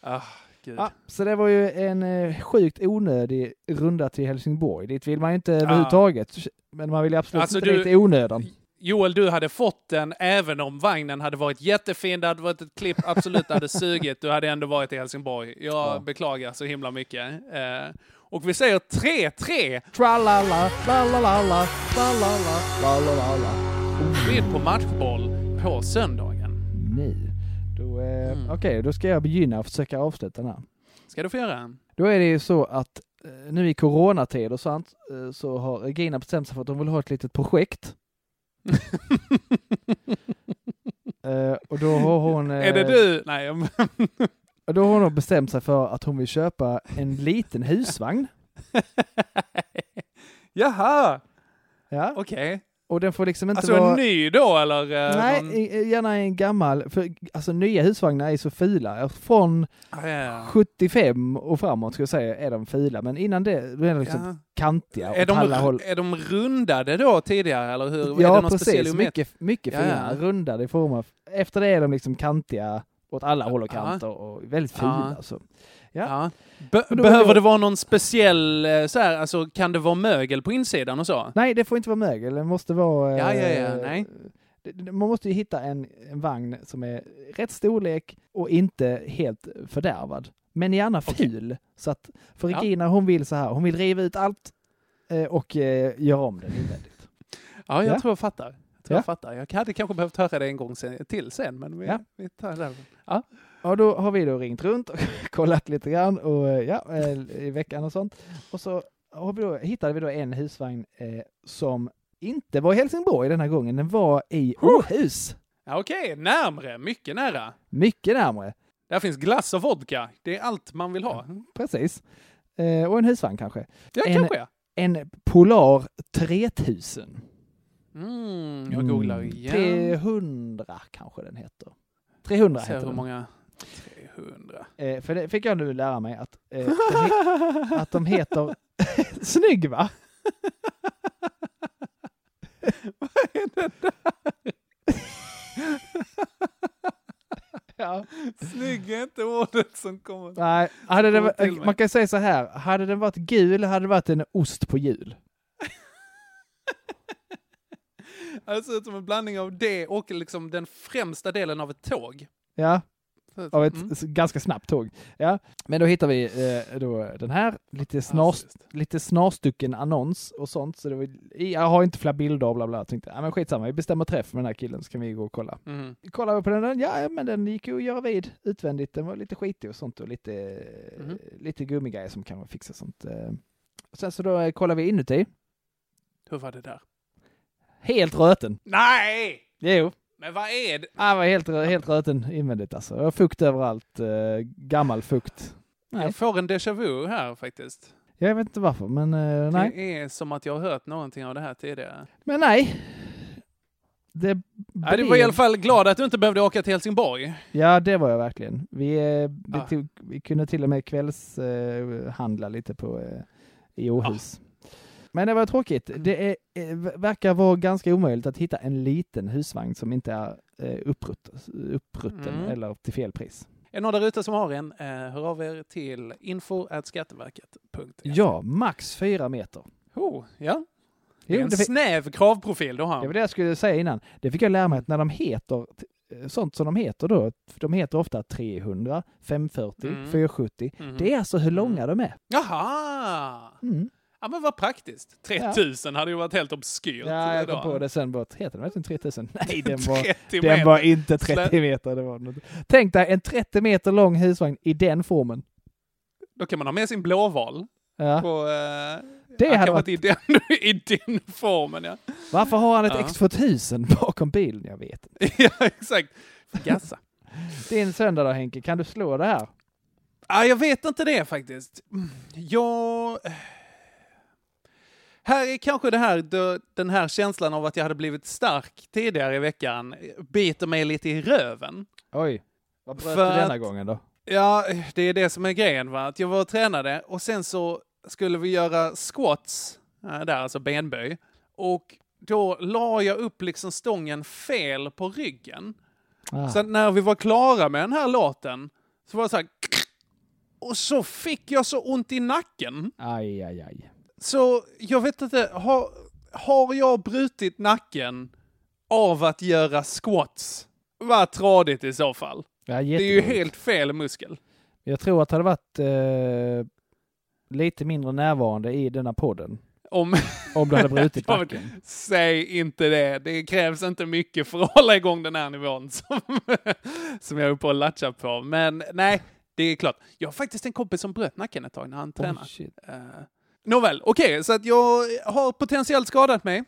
Ah. Ja, så det var ju en eh, sjukt onödig runda till Helsingborg. Dit vill man ju inte överhuvudtaget. Men man vill ju absolut Alltså, inte du- dit i onödan. Joel, du hade fått den även om vagnen hade varit jättefin, det hade varit ett klipp, absolut hade sugit, du hade ändå varit i Helsingborg. Jag beklagar så himla mycket. Eh, och vi säger 3-3! Tralala, lalalala, lalalala, lalalala. Är på matchboll på söndagen. Nej. Då, eh, Mm. Okej, då ska jag begynna och försöka avsluta den här. Ska du få göra? Då är det ju så att eh, nu i coronatid och sånt eh, så har Regina bestämt sig för att hon vill ha ett litet projekt. Eh, och då har hon... eh, Är det du? Nej, Och då har hon bestämt sig för att hon vill köpa en liten husvagn. Jaha! Ja. Okej. Och den får liksom inte Alltså vara... en ny då, eller? eh, Nej, någon- i- gärna en gammal. För alltså nya husvagnar är så fula. Från Ah, ja. 75 och framåt ska jag säga är de fula. Men innan det, då är de liksom Ja. kantiga Är åt alla de, håll. är de rundade då tidigare, eller hur? Ja, precis. Mycket, mycket fina, ja. rundade former. Efter det är de liksom kantiga åt alla håll och kanter och väldigt fula. Alltså. Ja. Be- behöver då- det vara någon speciell, eh, så här, alltså kan det vara mögel på insidan och så? Nej, det får inte vara mögel. Det måste vara... Ja, ja, ja, eh, nej. det- det- Man måste ju hitta en, en vagn som är rätt storlek och inte helt fördärvad. Men gärna ful. Så att, för Ja. Regina hon vill så här, hon vill riva ut allt eh, och göra om den invändigt. Ja, jag Ja. tror jag fattar. Jag, tror Ja. jag fattar. Jag hade kanske behövt höra det en gång sen, till sen, men vi, Ja. vi tar det. Ja. Och då har vi då ringt runt och kollat lite grann och eh, ja, eh, i veckan och sånt. Och så har vi då, hittade vi då en husvagn eh, som inte var i Helsingborg den här gången, den var i Åhus. Ja, Okej, närmre, mycket nära. Mycket närmare. Där finns glass och vodka. Det är allt man vill ha. Precis. Eh, och en husvagn kanske. Ja, en, kanske ja. En Polar 3000. Mm, jag googlar Mm, igen. 300 kanske den heter. 300 Se heter hur den. många... 300. Eh, för det fick jag nu lära mig att, eh, he- att de heter... Snygg va? Vad är det där? ja. Snygg är inte ordet som kommer. Nej, hade det, Kommer mig. man kan säga så här. Hade den varit gul hade det varit en ost på jul. Det ser ut som en blandning av det och liksom den främsta delen av ett tåg. Ja, av ett Mm. ganska snabbt tåg. Ja, men då hittar vi eh, då den här, lite, snars, lite snarstucken annons och sånt. Så det var, jag har inte fler bilder och bla bla. Jag tänkte, ja men skitsamma, vi bestämmer träff med den här killen så kan vi gå och kolla. Mhm. Kollar vi på den, ja men den gick ju att göra vid utvändigt. Den var lite skitig och sånt och lite, Mhm. lite gummigrejer som kan fixa sånt. eh. Sen så då eh, kollar vi inuti. Hur var det där? Helt röten. Nej! Jo. Men vad är det? Han var helt, helt röten invändigt alltså. Och fukt överallt. Eh, gammal fukt. Nej, Jag får en déjà vu här faktiskt. jag vet inte varför, men eh, nej. Det är som att jag har hört någonting av det här tidigare. Men nej. Det, Nej, du var i alla fall glad att du inte behövde åka till Helsingborg. Ja, det var jag verkligen. Vi, eh, vi, Ah. tog, vi kunde till och med kvällshandla eh, lite på, eh, i Åhus. Men det var tråkigt. Det är, eh, verkar vara ganska omöjligt att hitta en liten husvagn som inte är eh, upprutt, upprutten Mm. eller till fel pris. Är det någon där ute som har en, eh, hör av er till info.skatteverket.se. Ja, max fyra meter. Oh, ja. Det är en det snäv kravprofil du Det har. var det jag skulle säga innan. Det fick jag lära mig att när de heter sånt som de heter då, de heter ofta 300, 540, Mm. 470. Mhm. Det är alltså hur långa de är. Jaha! Mm. Ja men vad praktiskt. 3000 hade ju varit helt obskyrt Ja, jag kom idag. på det sen. Bara, heter den verkligen 3000? Nej, den var, 30 den var inte 30 Slä- meter. Det var något. Tänk dig en 30 meter lång husvagn i den formen. Då kan man ha med sin blåval. Ja. På, eh, Det ja, hade inte i den, i den formen ja. Varför har han ett Ja. X2000 bakom bilen? Jag vet inte. ja, exakt. Gassa. Din söndag då Henke, kan du slå det här? Ja, jag vet inte det faktiskt. Jag... Här är kanske det här, den här känslan av att jag hade blivit stark tidigare i veckan biter mig lite i röven. Oj, vad bröt För du denna att- gången då? Ja, det är det som är grejen. Va? Att jag var och tränade och sen så skulle vi göra squats, äh, där alltså benböj. Och då la jag upp liksom stången fel på ryggen. Ah. Så när vi var klara med den här låten så var det så här... Och så fick jag så ont i nacken. Aj, aj, aj. Så jag vet inte, har, har jag brutit nacken av att göra squats? Vad tradigt i så fall. Ja, Det är ju helt fel muskel. Jag tror att det hade varit eh, lite mindre närvarande i denna podden. Om, Om du hade brutit nacken. Säg inte det. Det krävs inte mycket för att hålla igång den här nivån som, som jag är uppe och latchar på. Men nej, det är klart. Jag har faktiskt en kompis som bröt nacken ett tag när han tränade. Oh, shit. Nåväl, okej, så att jag har potentiellt skadat mig.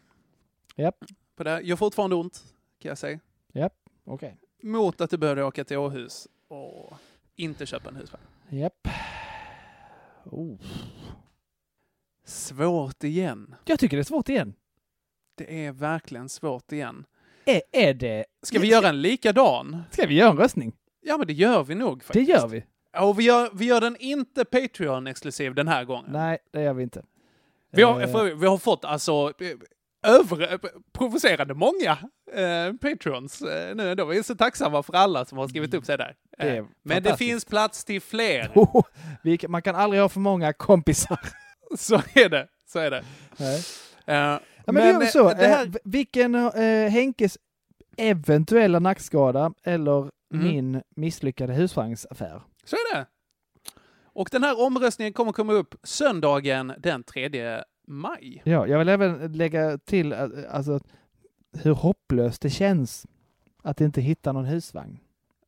Japp, På det. Jag har fortfarande ont, kan jag säga. japp, okej. Mot att du behövde åka till Åhus och inte köpa en husvagn. Japp. Oh. Svårt igen. Jag tycker det är svårt igen. Det är verkligen svårt igen. Är, är det... Ska vi göra en likadan? Ska vi göra en röstning? Ja, men det gör vi nog Det faktiskt. gör vi. Och vi gör, vi gör den inte Patreon-exklusiv den här gången. Nej, det gör vi inte. Vi har, Eh, för, vi har fått alltså över, eh, provocerande många eh, Patrons eh, nu. Då. Vi är så tacksamma för alla som har skrivit upp sig där. Det är Eh, Men det finns plats till fler. Oh, kan- man kan aldrig ha för många kompisar. Så är det. Så är det. Nej. Eh, Ja, men, det är eh, så. det här, vilken Henkes eventuella nackskada eller Mhm. min misslyckade husvagnsaffär? Så är det. Och den här omröstningen kommer komma upp söndagen den 3 maj. Ja, jag vill även lägga till eh, alltså, hur hopplöst det känns att inte hitta någon husvagn.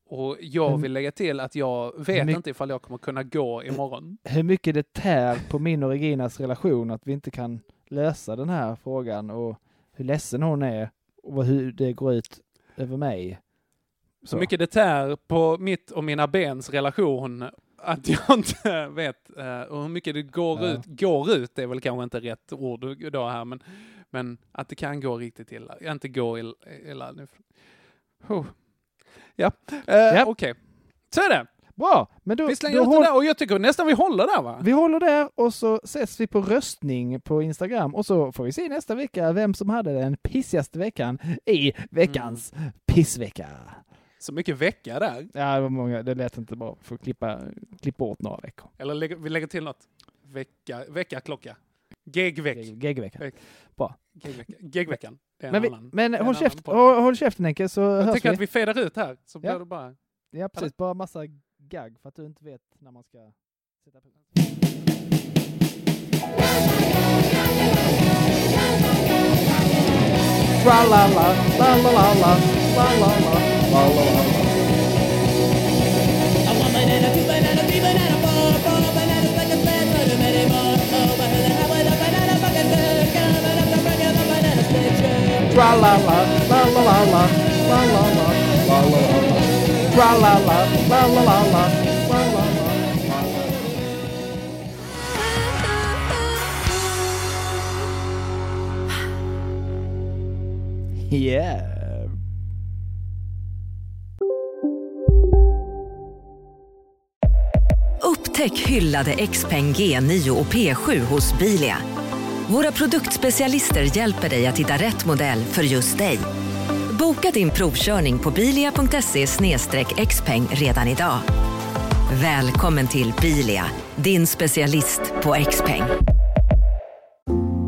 Och jag vill lägga till att jag vet inte ifall jag kommer kunna gå imorgon. Hur mycket det tär på min och Reginas relation att vi inte kan lösa den här frågan och hur ledsen hon är och hur det går ut över mig. Så mycket det tär på mitt och mina bens relation att jag inte vet och hur mycket det går Ja. ut. Går ut är väl kanske inte rätt ord idag här, men, men att det kan gå riktigt illa. Inte gå ill- illa nu. Oh. Ja, eh, Ja. okej. Så är det. Bra, men då, Vi slänger då ut det håll- där och jag tycker nästan vi håller där va? Vi håller där och så ses vi på röstning på Instagram och så får vi se nästa vecka vem som hade den pissigaste veckan i veckans Mm. pissvecka. Så mycket vecka där. Ja, det var många, det lät inte bra. Får klippa, klippa bort några veckor. Eller lägger, vi lägger till något. Vecka, veckaklocka. Gegveck. Gegvecka. Veck. Bra. Gegvecka. Gegveckan. En Men, vi, annan. men håll, käft, håll, håll käften Henke så Jag hörs tycker vi. att vi fedar ut här, så blir Ja. det bara... Ja, precis. Bara massa gagg för att du inte vet när man ska sätta på. Tra-la-la, la-la-la-la, la-la-la, Yeah. Upptäck hyllade XPeng G9 och P7 hos Bilia. Våra produktspecialister hjälper dig att hitta rätt modell för just dig. Boka din provkörning på bilia.se xpeng redan idag. Välkommen till Bilia, din specialist på XPeng.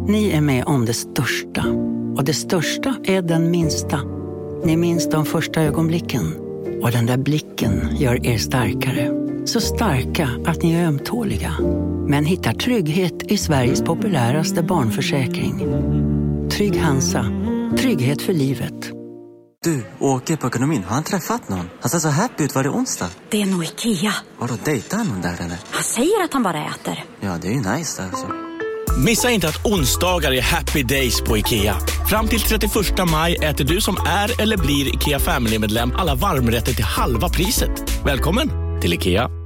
Ni är med om det största. Och det största är den minsta. Ni minns de första ögonblicken. Och den där blicken gör er starkare. Så starka att ni är ömtåliga. Men hittar trygghet i Sveriges populäraste barnförsäkring. Trygg Hansa. Trygghet för livet. Du, åker på ekonomin. Har han träffat någon? Han ser så happy ut. Var det onsdag? Det är nog Ikea. Har du dejtat någon där eller? Han säger att han bara äter. Ja, det är ju nice där alltså. Missa inte att onsdagar är happy days på IKEA. Fram till 31 maj äter du som är eller blir IKEA Family-medlem alla varmrätter till halva priset. Välkommen till IKEA.